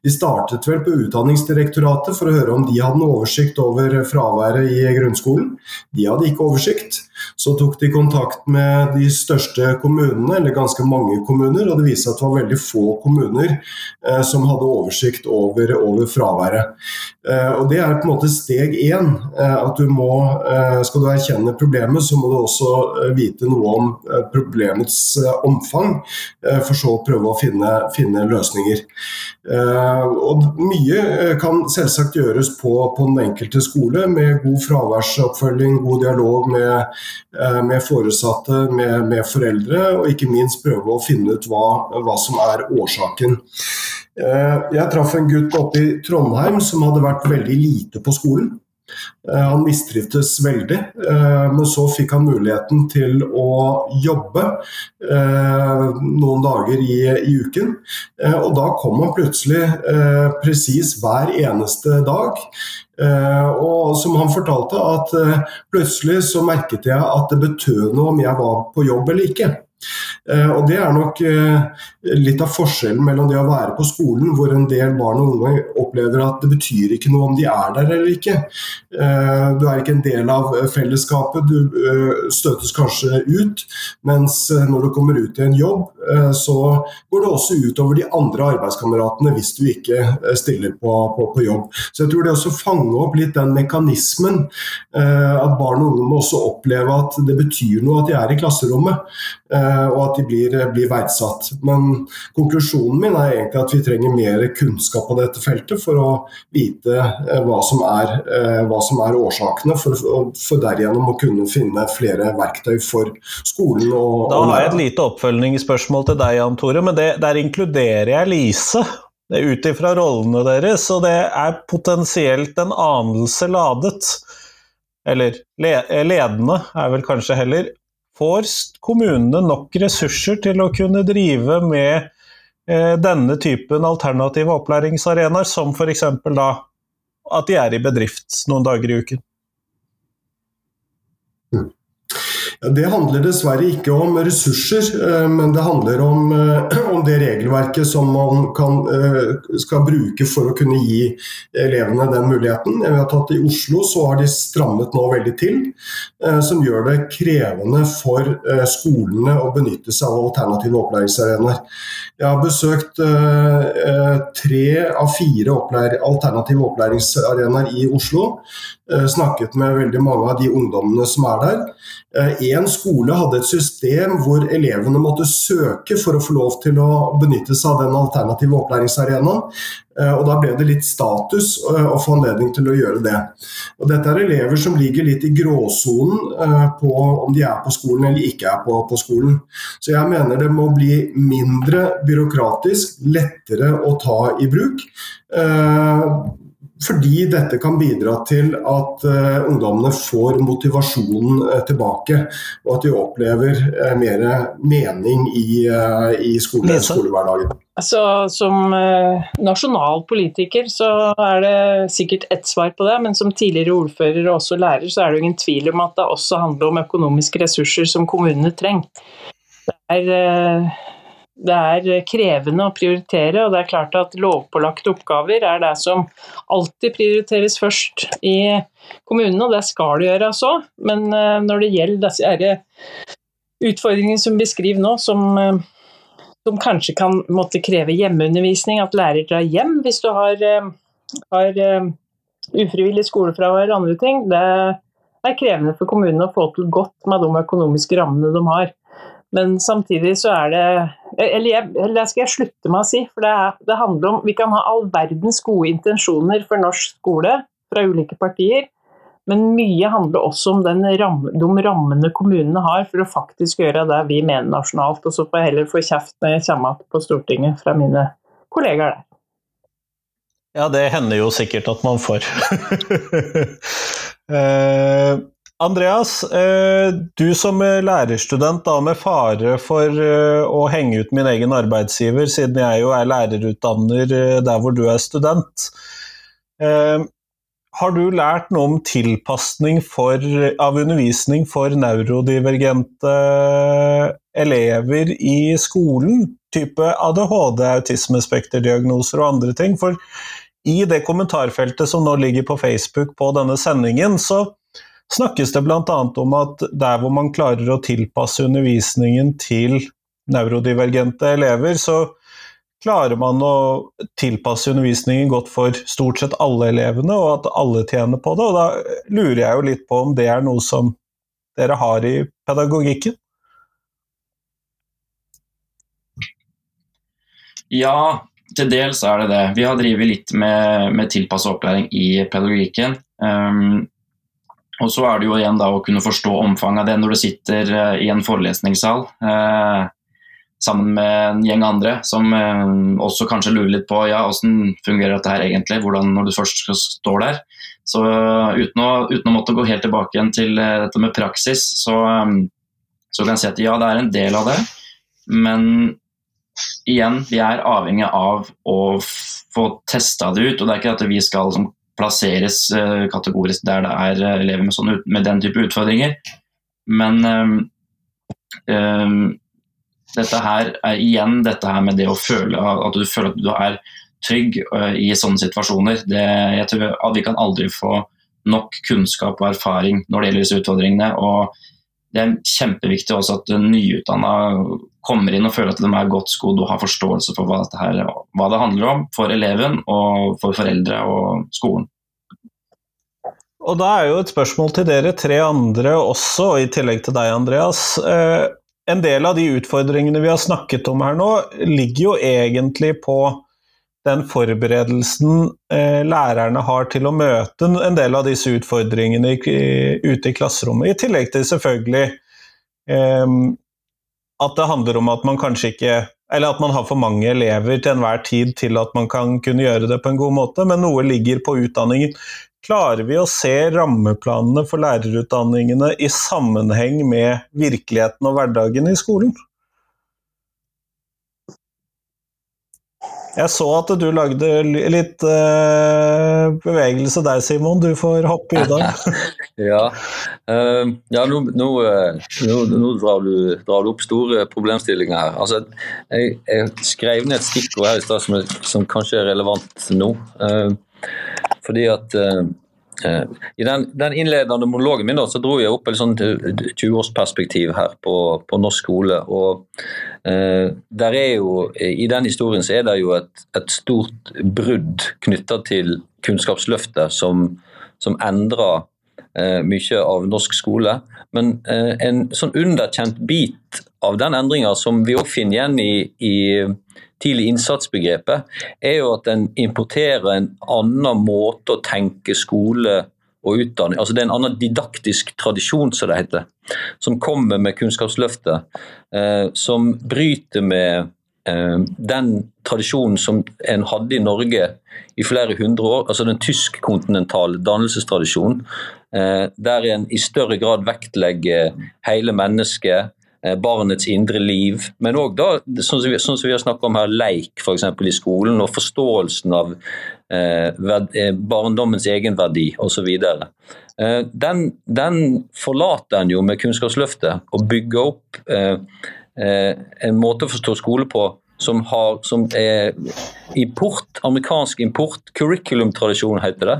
De startet vel på Utdanningsdirektoratet for å høre om de hadde noe oversikt over fraværet i grunnskolen. De hadde ikke oversikt. Så tok de kontakt med de største kommunene, eller ganske mange kommuner, og det viste seg at det var veldig få kommuner eh, som hadde oversikt over, over fraværet. Eh, og Det er på en måte steg én. Eh, at du må, eh, Skal du erkjenne problemet, så må du også eh, vite noe om eh, problemets omfang, for så å prøve å finne, finne løsninger. og Mye kan selvsagt gjøres på, på den enkelte skole, med god fraværsoppfølging, god dialog med Eh, med foresatte, med, med, foreldre, og ikke minst prøve å finne ut hva, hva som er årsaken. Eh, jeg traff en gutt oppe i Trondheim som hadde vært veldig lite på skolen. Eh, han mistrivdes veldig, men så fikk han muligheten til å jobbe noen dager i, i uken. Og da kom han plutselig presis hver eneste dag. Og som han fortalte, at plutselig så merket jeg at det betød noe om jeg var på jobb eller ikke. Og Det er nok litt av forskjellen mellom det å være på skolen, hvor en del barn og unge opplever at det betyr ikke noe om de er der eller ikke. Du er ikke en del av fellesskapet, du støtes kanskje ut. Mens når du kommer ut i en jobb, så går det også utover de andre arbeidskameratene hvis du ikke stiller på, på, på jobb. Så jeg tror det også fanger opp litt den mekanismen. At barn og unge må også oppleve at det betyr noe at de er i klasserommet, og at de blir, blir verdsatt. Men konklusjonen min er egentlig at vi trenger mer kunnskap på dette feltet for å vite eh, hva som er, eh, hva som er årsakene, for, for, derigjennom å kunne finne flere verktøy for skolen. Og, da har jeg et lite oppfølgingsspørsmål til deg, Jan Tore, men det, der inkluderer jeg Lise. Det er ut ifra rollene deres, og det er potensielt en anelse ladet. Eller ledende, er vel kanskje heller. Får kommunene nok ressurser til å kunne drive med eh, denne typen alternative opplæringsarenaer, som f.eks. da at de er i bedrift noen dager i uken? Det handler dessverre ikke om ressurser, eh, men det handler om, eh, om det regelverket som man kan, skal bruke for å kunne gi elevene den muligheten. Jeg vet at I Oslo så har de strammet nå veldig til, som gjør det krevende for skolene å benytte seg av alternative opplæringsarenaer. Jeg har besøkt tre av fire alternative opplæringsarenaer i Oslo. Snakket med veldig mange av de ungdommene som er der. Én eh, skole hadde et system hvor elevene måtte søke for å få lov til å benytte seg av den alternative opplæringsarenaen. Eh, og Da ble det litt status eh, å få anledning til å gjøre det. Og Dette er elever som ligger litt i gråsonen på om de er på skolen eller ikke er på, på skolen. Så jeg mener det må bli mindre byråkratisk, lettere å ta i bruk. Fordi dette kan bidra til at uh, ungdommene får motivasjonen uh, tilbake, og at de opplever uh, mer mening i, i skole, skolehverdagen. Altså, som nasjonal politiker så er det sikkert ett svar på det, men som tidligere ordfører og også lærer, så er det jo ingen tvil om at det også handler om økonomiske ressurser som kommunene trenger. Det er det er krevende å prioritere, og det er klart at lovpålagte oppgaver er det som alltid prioriteres først i kommunene, og det skal det gjøre òg. Men eh, når det gjelder disse utfordringene som beskriver nå, som, eh, som, kanskje kan måtte kreve hjemmeundervisning, at lærer drar hjem hvis du har, eh, har ufrivillig skolefravær og andre ting, det er krevende for kommunene å få til godt med de økonomiske rammene de har. Men samtidig så er det Eller, jeg, eller skal jeg slutte med å si, for det, er, det handler om Vi kan ha all verdens gode intensjoner for norsk skole fra ulike partier, men mye handler også om ram, de rammene kommunene har for å faktisk gjøre det vi mener nasjonalt. Og så får jeg heller få kjeft når jeg kommer på Stortinget fra mine kollegaer der. Ja, det hender jo sikkert at man får. [LAUGHS] Andreas, eh, du som lærerstudent, da med fare for eh, å henge ut min egen arbeidsgiver, siden jeg jo er lærerutdanner eh, der hvor du er student. Har du lært noe om tilpasning for, av undervisning for neurodivergente elever i skolen? Type ADHD, autismespekterdiagnoser og andre ting? For i det kommentarfeltet som nå ligger på Facebook på denne sendingen, så snakkes det bl.a. om at der hvor man klarer å tilpasse undervisningen til neurodivergente elever, så klarer man å tilpasse undervisningen godt for stort sett alle elevene, og at alle tjener på det. Og da lurer jeg jo litt på om det er noe som dere har i pedagogikken? Ja, til dels er det det. Vi har drevet litt med, med tilpasset opplæring i pedagogikken. Um, og så er det jo igjen da å kunne forstå omfanget av det når du sitter uh, i en forelesningssal uh, sammen med en gjeng andre som uh, også kanskje lurer litt på ja, hvordan fungerer dette her egentlig, hvordan når du først står der. Så uten å, uten å, måtte gå helt tilbake igjen til dette med praksis, så, så kan jeg si at ja, det er en del av det. Men igjen, vi er avhengig av å få testa det ut. og Det er ikke at vi skal som plasseres eh, kategorisk der det er eh, elever med, sånne, med den type utfordringer. Men um, um, dette her er igjen dette her med det å føle at du føler at du er trygg uh, i sånne situasjoner. Det, jeg tror at Vi kan aldri få nok kunnskap og erfaring når det gjelder disse utfordringene. og Det er kjempeviktig også at nyutdanna kommer inn og føler at de er godt skodd og har forståelse for hva, her, hva, det handler om for eleven og for foreldre og skolen. Og da er jo et spørsmål til dere tre andre også, i tillegg til deg, Andreas. Eh, en del av de utfordringene vi har snakket om her nå, ligger jo egentlig på den forberedelsen eh, lærerne har til å møte en del av disse utfordringene ute i klasserommet, i tillegg til selvfølgelig eh, at det handler om at man kanskje ikke Eller at man har for mange elever til enhver tid til at man kan kunne gjøre det på en god måte, men noe ligger på utdanningen. Klarer vi å se rammeplanene for lærerutdanningene i sammenheng med virkeligheten og hverdagen i skolen? Jeg så at du lagde litt uh, bevegelse der, Simon. Du får hoppe i dag. [LAUGHS] ja, uh, ja nå, nå, nå, nå drar, du, drar, du, opp store problemstillinger her. Altså, jeg, jeg skrev ned et stikkord her i stad som, som, kanskje er relevant nå. Uh, fordi at i den, den, innledende monologen min da, så dro jeg opp et sånt 20-årsperspektiv her på, på, norsk skole. og Eh, der er jo, I den historien så er det jo et, et stort brudd knytta til Kunnskapsløftet, som, som endrer eh, mye av norsk skole. Men eh, en sånn underkjent bit av den endringa som vi òg finner igjen i, i tidlig innsatsbegrepet, er jo at en importerer en annen måte å tenke skole og utdanning. Altså Det er en annen didaktisk tradisjon, som det heter, som kommer med Kunnskapsløftet. Eh, som bryter med eh, den tradisjonen som en hadde i Norge i flere hundre år, altså den tysk-kontinentale dannelsestradisjonen, eh, der en i større grad vektlegger hele mennesket, barnets indre liv, men òg sånn sånn som vi har snakket om her, leik f.eks. i skolen, og forståelsen av Eh, eh, barndommens egenverdi osv. Eh, den, den forlater en jo med Kunnskapsløftet og bygger opp en måte å forstå skole på som, har, som er import, amerikansk import, curriculum-tradisjon heter det.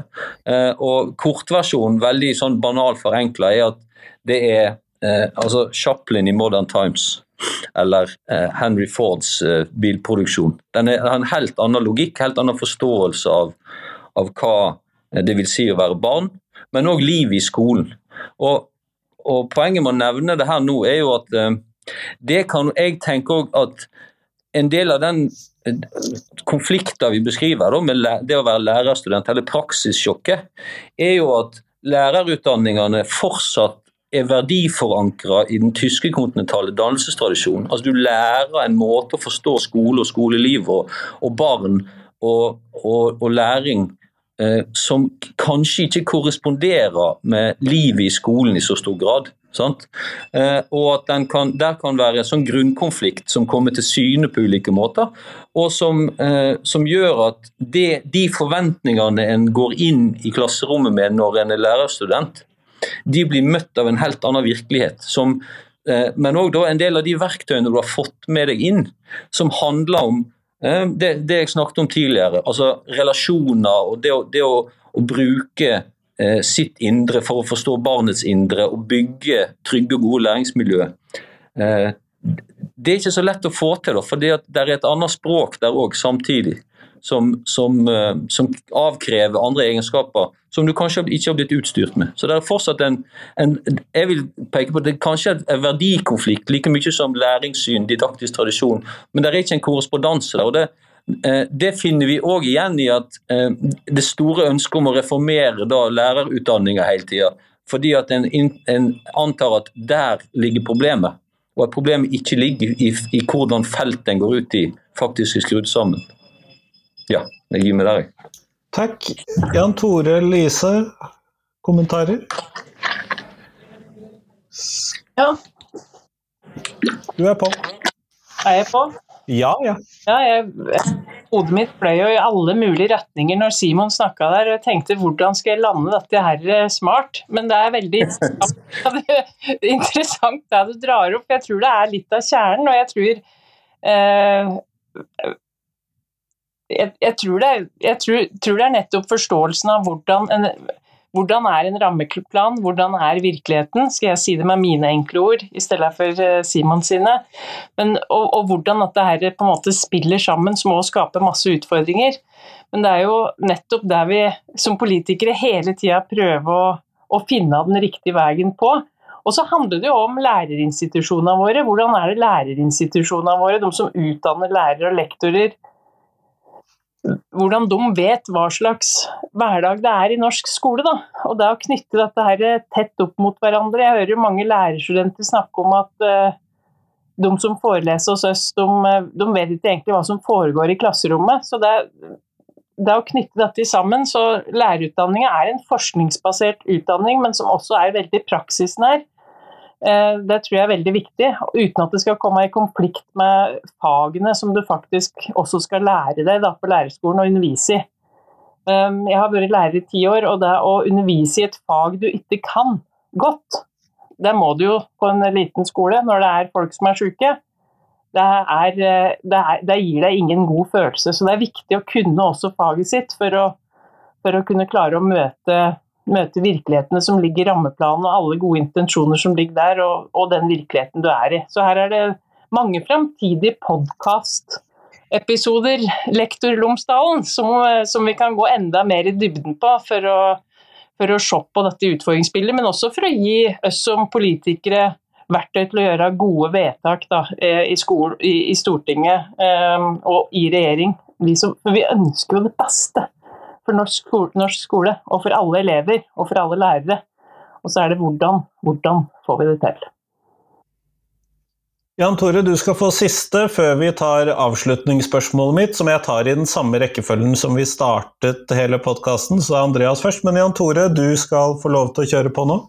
Og kortversjonen, veldig sånn banal forenkla, er at det er altså Chaplin i Modern Times eller eh, Henry Fords eh, bilproduksjon. Den har en helt annen logikk, helt annen forståelse av, av hva eh, det vil si å være barn, men òg livet i skolen. Og, og, Poenget med å nevne det her nå er jo at det kan jeg tenke òg at en del av den konflikter vi beskriver da, med det å være lærerstudent, eller praksissjokket, er jo at lærerutdanningene fortsatt er verdiforankra i den tyske kontinentale dannelsestradisjonen. Altså, du lærer en måte å forstå skole og skoleliv og, og barn og, og, og læring eh, som kanskje ikke korresponderer med livet i skolen i så stor grad. Eh, og at kan, Der kan være en sånn grunnkonflikt som kommer til syne på ulike måter, og som, eh, som gjør at det, de forventningene en går inn i klasserommet med når en er lærerstudent, de blir møtt av en helt annen virkelighet. Som, eh, men òg en del av de verktøyene du har fått med deg inn, som handler om eh, det, det, jeg snakket om tidligere. altså Relasjoner og det, å, det å, å bruke eh, sitt indre for å forstå barnets indre og bygge trygge og gode læringsmiljø. Det er ikke så lett å få til, for det er et annet språk der òg samtidig som, som, eh, som, avkrever andre egenskaper som du kanskje ikke har blitt utstyrt med. Så det er fortsatt en, en jeg vil peke på det er kanskje en verdikonflikt, like mye som læringssyn, didaktisk tradisjon, men det er ikke en korrespondanse der. og det eh, det finner vi òg igjen i at eh, det store ønsket om å reformere da lærerutdanninga hele tida. Fordi at en, en, antar at der ligger problemet, og at problemet ikke ligger i, i hvordan feltet en går ut i, faktisk er skrudd sammen. Ja, jeg gir meg der, jeg. Takk. Jan Tore Lise, kommentarer? Ja. Du er på. Er jeg på? Ja, ja. ja jeg, hodet mitt ble jo i alle mulige retninger når Simon snakka der. og Jeg tenkte hvordan skal jeg lande dette her eh, smart? Men det er veldig interessant [LAUGHS] det du drar opp. Jeg tror det er litt av kjernen. Og jeg tror eh, jeg, tror det, jeg tror, tror, det, er nettopp forståelsen av hvordan, en, hvordan er en rammeplan, hvordan er virkeligheten, skal jeg si det med mine enkle ord i stedet for eh, Simon sine, Men, og, og, hvordan at det her på en måte spiller sammen, som også skaper masse utfordringer. Men det er jo nettopp der vi som politikere hele tida prøver å, å finne den riktige veien på. Og så handler det jo om lærerinstitusjonene våre. Hvordan er det lærerinstitusjonene våre, de som utdanner lærere og lektorer, hvordan de vet hva slags hverdag det er i norsk skole. Da. Og å knytte dette her tett opp mot hverandre. Jeg hører mange lærerstudenter snakke om at uh, de som foreleser hos oss, de, de, vet ikke egentlig hva som foregår i klasserommet. Så det, det å knytte dette sammen, så Lærerutdanninga er en forskningsbasert utdanning, men som også er veldig praksisnær. Eh, det tror jeg er veldig viktig, uten at det skal komme i konflikt med fagene som du faktisk også skal lære deg da, på lærerskolen og undervise i. Um, jeg har vært lærer i ti år, og det å undervise i et fag du ikke kan godt, det må du jo på en liten skole når det er folk som er syke. Det, er, eh, det, er, det gir deg ingen god følelse. Så det er viktig å kunne også faget sitt for å, for å kunne klare å møte, møte, virkelighetene som ligger i rammeplanen, og alle gode intensjoner som ligger der, og, og den virkeligheten du er i. Så her er det mange framtidige podkast episoder, Lektor Lomsdalen, som, som, vi kan gå enda mer i dybden på for å, for å se på dette utfordringsbildet, men også for å gi oss som politikere verktøy til å gjøre gode vedtak da, eh, i, skole, i, i, Stortinget um, og i regjering. Vi, som, vi ønsker jo det beste for norsk norsk skole, og for alle elever og for alle lærere. Og så er det hvordan. Hvordan får vi det til? Jan Tore, du skal få siste før vi tar avslutningsspørsmålet mitt, som jeg tar i den samme rekkefølgen som vi startet hele podkasten. Så Andreas først. Men Jan Tore, du skal få lov til å kjøre på nå.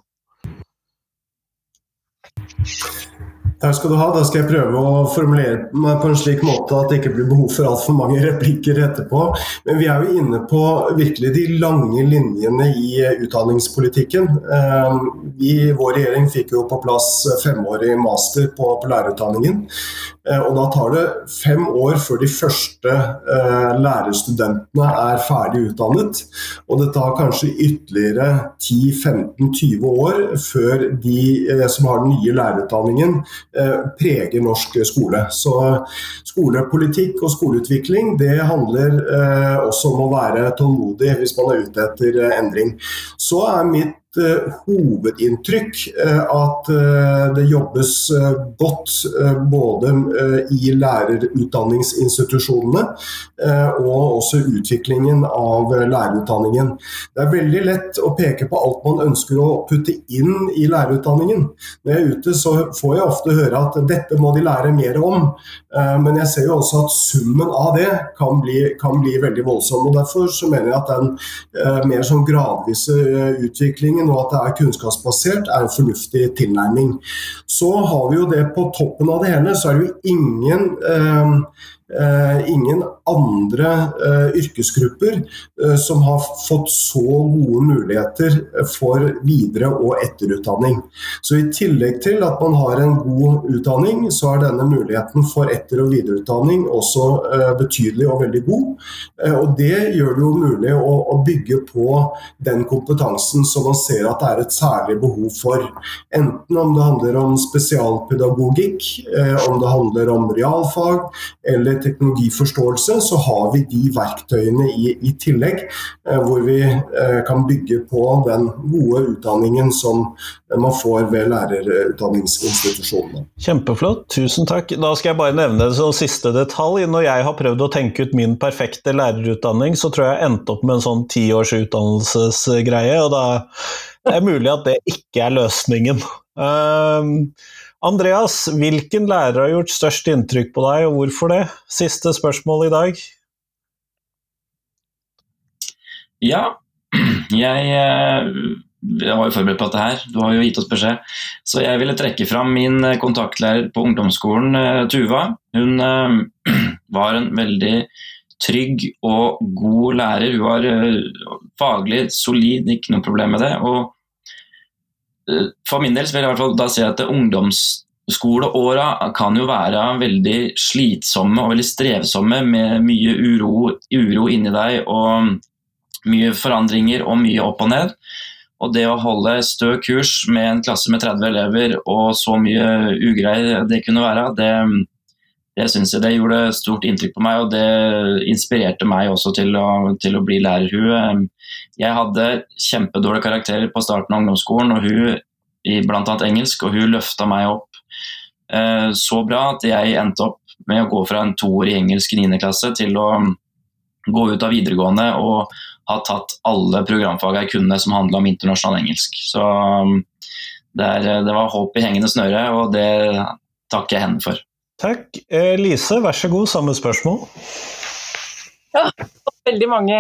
Takk skal du ha. Da skal jeg prøve å formulere meg på en slik måte at det ikke blir behov for altfor mange [LAUGHS] replikker etterpå. Men vi er jo inne på virkelig de lange linjene i utdanningspolitikken. Eh, vi vår regjering fikk jo på plass femårig master på, på lærerutdanningen. Eh, og da tar det fem år før de første eh, lærerstudentene er ferdig utdannet. Og det tar kanskje ytterligere 10-15-20 år før de som har den nye lærerutdanningen Eh, preger norsk skole. Så skolepolitikk og skoleutvikling det handler eh, også om å være tålmodig hvis man er ute etter eh, endring. Så er mitt hovedinntrykk uh, at uh, det jobbes godt både i lærerutdanningsinstitusjonene og også utviklingen av lærerutdanningen. Det er veldig lett å peke på alt man ønsker å putte inn i lærerutdanningen. Når jeg er ute så får jeg ofte høre at dette må de lære mer om, men jeg ser jo også at summen av det kan bli, kan bli veldig voldsom. og Derfor så mener jeg at den mer sånn gradvise utviklingen og at det er kunnskapsbasert, er en fornuftig tilnærming. Så har vi jo det på toppen av det hele, så er det jo ingen Eh, ingen andre eh, yrkesgrupper eh, som har fått så gode muligheter for videre- og etterutdanning. Så I tillegg til at man har en god utdanning, så er denne muligheten for etter- og videreutdanning også betydelig og veldig god. Og Det gjør det jo mulig å, å bygge på den kompetansen som man ser at det er et særlig behov for. Enten om det handler om spesialpedagogikk, om det handler om realfag eller teknologiforståelse, så har vi de verktøyene i, i tillegg, eh, hvor vi eh, kan bygge på den gode utdanningen som man får ved lærerutdanningsinstitusjonene. Kjempeflott, tusen takk. Da skal jeg bare nevne det som siste detalj. Når jeg har prøvd å tenke ut min perfekte lærerutdanning, så tror jeg jeg endte opp med en sånn tiårs utdannelsesgreie, og da er det mulig at det ikke er løsningen. Um, Andreas, hvilken lærer har gjort størst inntrykk på deg, og hvorfor det? Siste spørsmål i dag. Ja, [CLEARS THROAT] jeg, eh, jeg var jo forberedt på dette her, du har jo gitt oss beskjed. Så jeg ville trekke fram min eh, kontaktlærer på ungdomsskolen, eh, Tuva. Hun [CLEARS THROAT] var en veldig trygg og god lærer. Hun var faglig solid, ikke noe problem med det. og for min del vil jeg i hvert fall da si at ungdomsskoleåra kan jo være veldig slitsomme og veldig strevsomme med mye uro, uro inni deg og mye forandringer og mye opp og ned. Og det å holde stø kurs med en klasse med 30 elever og så mye ugreier det kunne være, det, det syns jeg det gjorde stort inntrykk på meg, og det inspirerte meg også til å, til å bli lærerhue. Jeg hadde kjempedårlige karakterer på starten av ungdomsskolen, og hun i bl.a. engelsk, og hun løfta meg opp eh, så bra at jeg endte opp med å gå fra en toår i engelsk i 9. klasse til å gå ut av videregående og ha tatt alle programfagene jeg kunne som handla om internasjonal engelsk. Så det, er, det, var håp i hengende snøre, og det takker jeg henne for. Takk. Eh, Lise, vær så god, samme spørsmål. Ja, veldig mange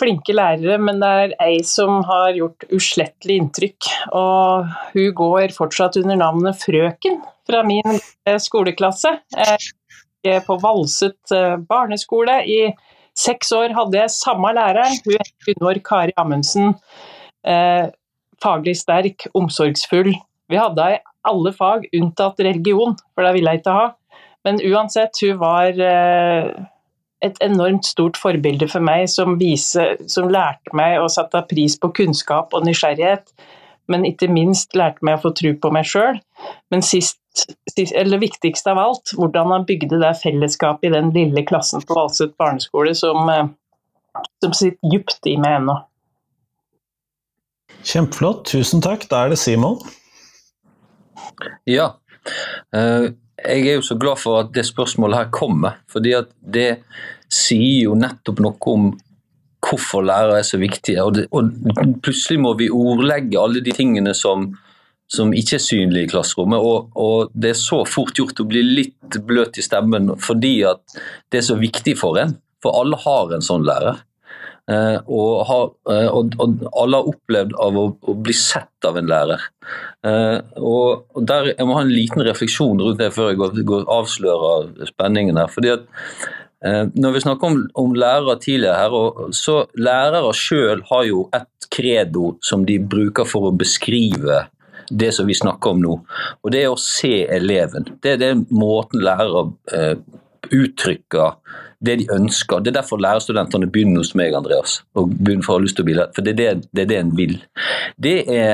flinke lærere, men det er ei som har gjort uslettelig inntrykk. Og hun går fortsatt under navnet Frøken fra min skoleklasse. Jeg på Valset eh, barneskole. I seks år hadde jeg samme læreren. Hun het Gunvor Kari Amundsen. Eh, faglig sterk, omsorgsfull. Vi hadde henne i alle fag unntatt religion, for det ville jeg ikke ha. Men uansett, hun var eh, et enormt stort forbilde for meg, som, vise, som lærte meg å sette pris på kunnskap og nysgjerrighet. Men ikke minst lærte meg å få tro på meg sjøl. Men sist, sist, eller viktigst av alt, hvordan han bygde det fellesskapet i den lille klassen på Valset barneskole som, eh, som sitter dypt i meg ennå. Kjempeflott. Tusen takk. Da er det Simon. Ja. Uh, jeg er jo så glad for at det spørsmålet her kommer. fordi at det sier jo nettopp noe om hvorfor lærere er så viktige. Og, det, og plutselig må vi ordlegge alle de tingene som, som ikke er synlige i klasserommet. Og, og, det er så fort gjort å bli litt bløt i stemmen fordi at det er så viktig for en. For alle har en sånn lærer. Eh, og, har, eh, og, og, alle har opplevd av å, å, bli sett av en lærer. Eh, og der, Jeg må ha en liten refleksjon rundt det før jeg går, går avslører spenningen her. fordi at når vi snakker om, om lærere tidligere her, og, så Lærere sjøl har jo et credo som de bruker for å beskrive det som vi snakker om nå. Og det er å se eleven. Det er den måten lærere uttrykker det de ønsker. Det er derfor lærerstudentene begynner hos meg, Andreas. og begynner for å ha lyst til å bli lærer, For det er det, det, er det en vil. Det er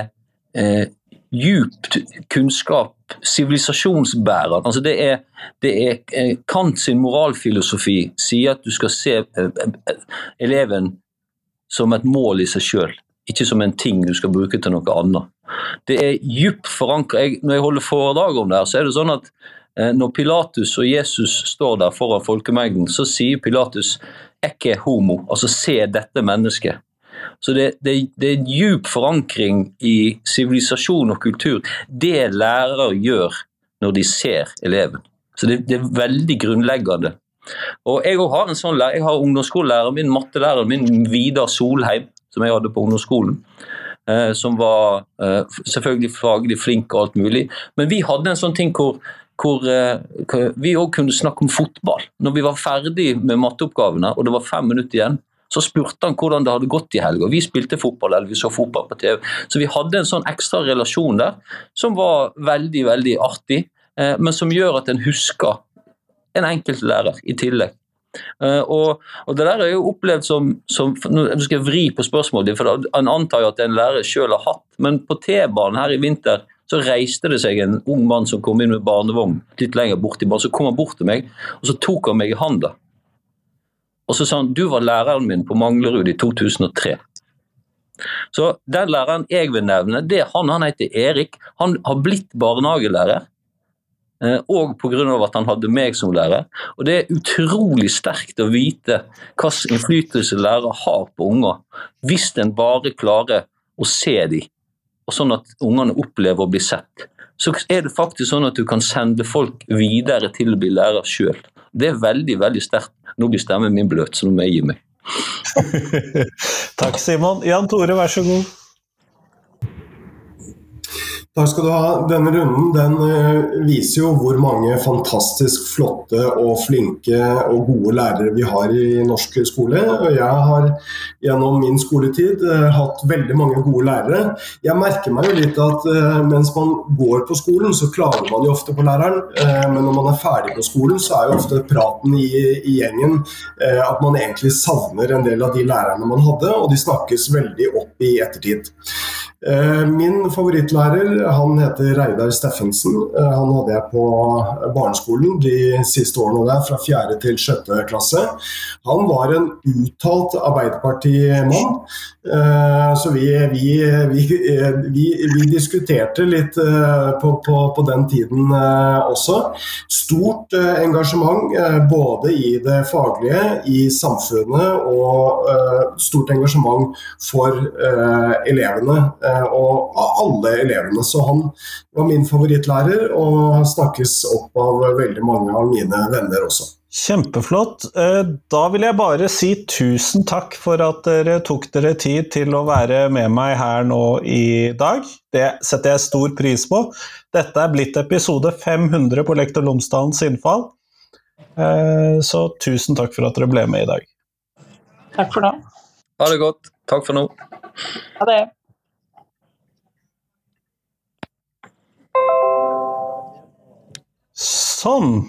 eh, djupt kunnskap, sivilisasjonsbærer. Altså det er, det er eh, Kant sin moralfilosofi sier at du skal se eh, eh, eleven som et mål i seg sjøl, ikke som en ting du skal bruke til noe annet. Det er djupt forankra. Når jeg holder foredrag om det, her, så er det sånn at når Pilatus og Jesus står der foran folkemengden, så sier Pilatus 'ikke homo', altså 'se dette mennesket'. Så det, det, det er en djup forankring i sivilisasjon og kultur. Det lærere gjør når de ser eleven. Så det, det er veldig grunnleggende. Og Jeg har en sånn lærer, jeg har ungdomsskolelærer, min mattelæreren min Vidar Solheim, som jeg hadde på ungdomsskolen. Eh, som var eh, selvfølgelig faglig flink og alt mulig. Men vi hadde en sånn ting hvor hvor, eh, vi òg kunne snakke om fotball. Når vi var ferdig med matteoppgavene og det var fem minutter igjen, så spurte han hvordan det hadde gått i helga. Vi spilte fotball eller vi så fotball på TV. Så vi hadde en sånn ekstra relasjon der som var veldig, veldig artig, eh, men som gjør at en husker en enkelt lærer i tillegg. Uh, og, og, Det der er jo opplevd som, som Nå skal jeg vri på spørsmålet, for han antar jo at en lærer sjøl har hatt. Men på T-banen her i vinter så reiste det seg en ung mann som kom inn med barnevogn litt lenger bort i banen. Så kom han bort til meg, og så tok han meg i handa. Og så sa han du var læreren min på Manglerud i 2003. Så den læreren jeg vil nevne, det er han. Han heter Erik. Han har blitt barnehagelærer. Eh, og pga. at han hadde meg som lærer. Og Det er utrolig sterkt å vite hvilken innflytelse lærere har på unger, hvis en bare klarer å se dem og sånn at ungene opplever å bli sett, så er det faktisk sånn at du kan sende folk videre til å bli lærer sjøl. Det er veldig veldig sterkt. Nå blir stemmen min bløt, så nå må jeg gi meg. [LAUGHS] Takk, Simon. Jan Tore, vær så god. Takk skal du ha. Denne runden den uh, viser jo hvor mange fantastisk flotte og flinke og gode lærere vi har i norsk skole. Og jeg har gjennom min skoletid uh, hatt veldig mange gode lærere. Jeg merker meg jo litt at uh, mens man går på skolen, så klager man jo ofte på læreren. men når man er ferdig på skolen, så er jo ofte praten i, i gjengen at man egentlig savner en del av de lærerne man hadde, og de snakkes veldig opp i ettertid. Eh, min favorittlærer han heter Reidar Steffensen. Eh, han hadde jeg på barneskolen de siste årene der, fra 4. til 6. klasse. Han var en uttalt Arbeiderparti-mann, så vi, vi, vi, vi, diskuterte litt på, på, på, den tiden også. Stort engasjement både i det faglige, i samfunnet og stort engasjement for elevene. Eh, og av alle elevene. Så han var min favorittlærer, og snakkes opp av veldig mange av mine venner også. Kjempeflott. Eh, Da vil jeg bare si tusen takk for at dere tok dere tid til å være med meg her nå i dag. Det setter jeg stor pris på. Dette er blitt episode 500 på Lektor Lomsdalens innfall. Eh, Så tusen takk for at dere ble med i dag. Takk for nå. Ha det godt. Takk for nå. Ha det. Sånn.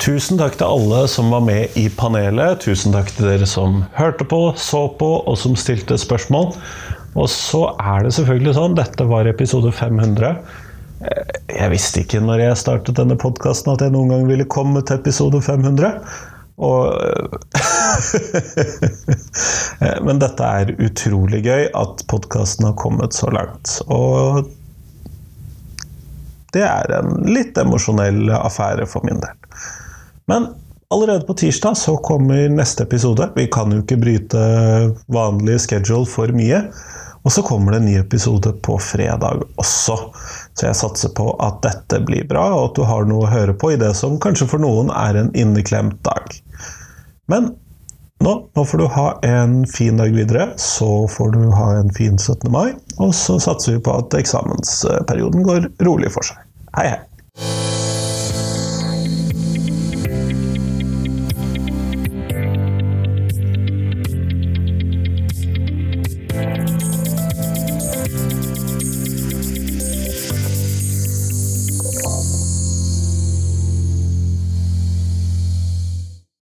Tusen takk til alle som var med i panelet. Tusen takk til dere som hørte på, så på og som stilte spørsmål. Og så er det selvfølgelig sånn, dette var episode 500. Eh, Jeg visste ikke når jeg startet denne podkasten at jeg noen gang ville komme til episode 500. Og Eh, [LAUGHS] Men dette er utrolig gøy at podkasten har kommet så langt. Og det er en litt emosjonell affære for min del. Men allerede på tirsdag så kommer neste episode. Vi kan jo ikke bryte vanlig schedule for mye. Og så kommer det en ny episode på fredag også. Så jeg satser på at dette blir bra, og at du har noe å høre på i det som kanskje for noen er en inneklemt dag. Men nå, nå får du ha en fin dag videre, så får du ha en fin 17. mai, og så satser vi på at eksamensperioden går rolig for seg. Hei, hei!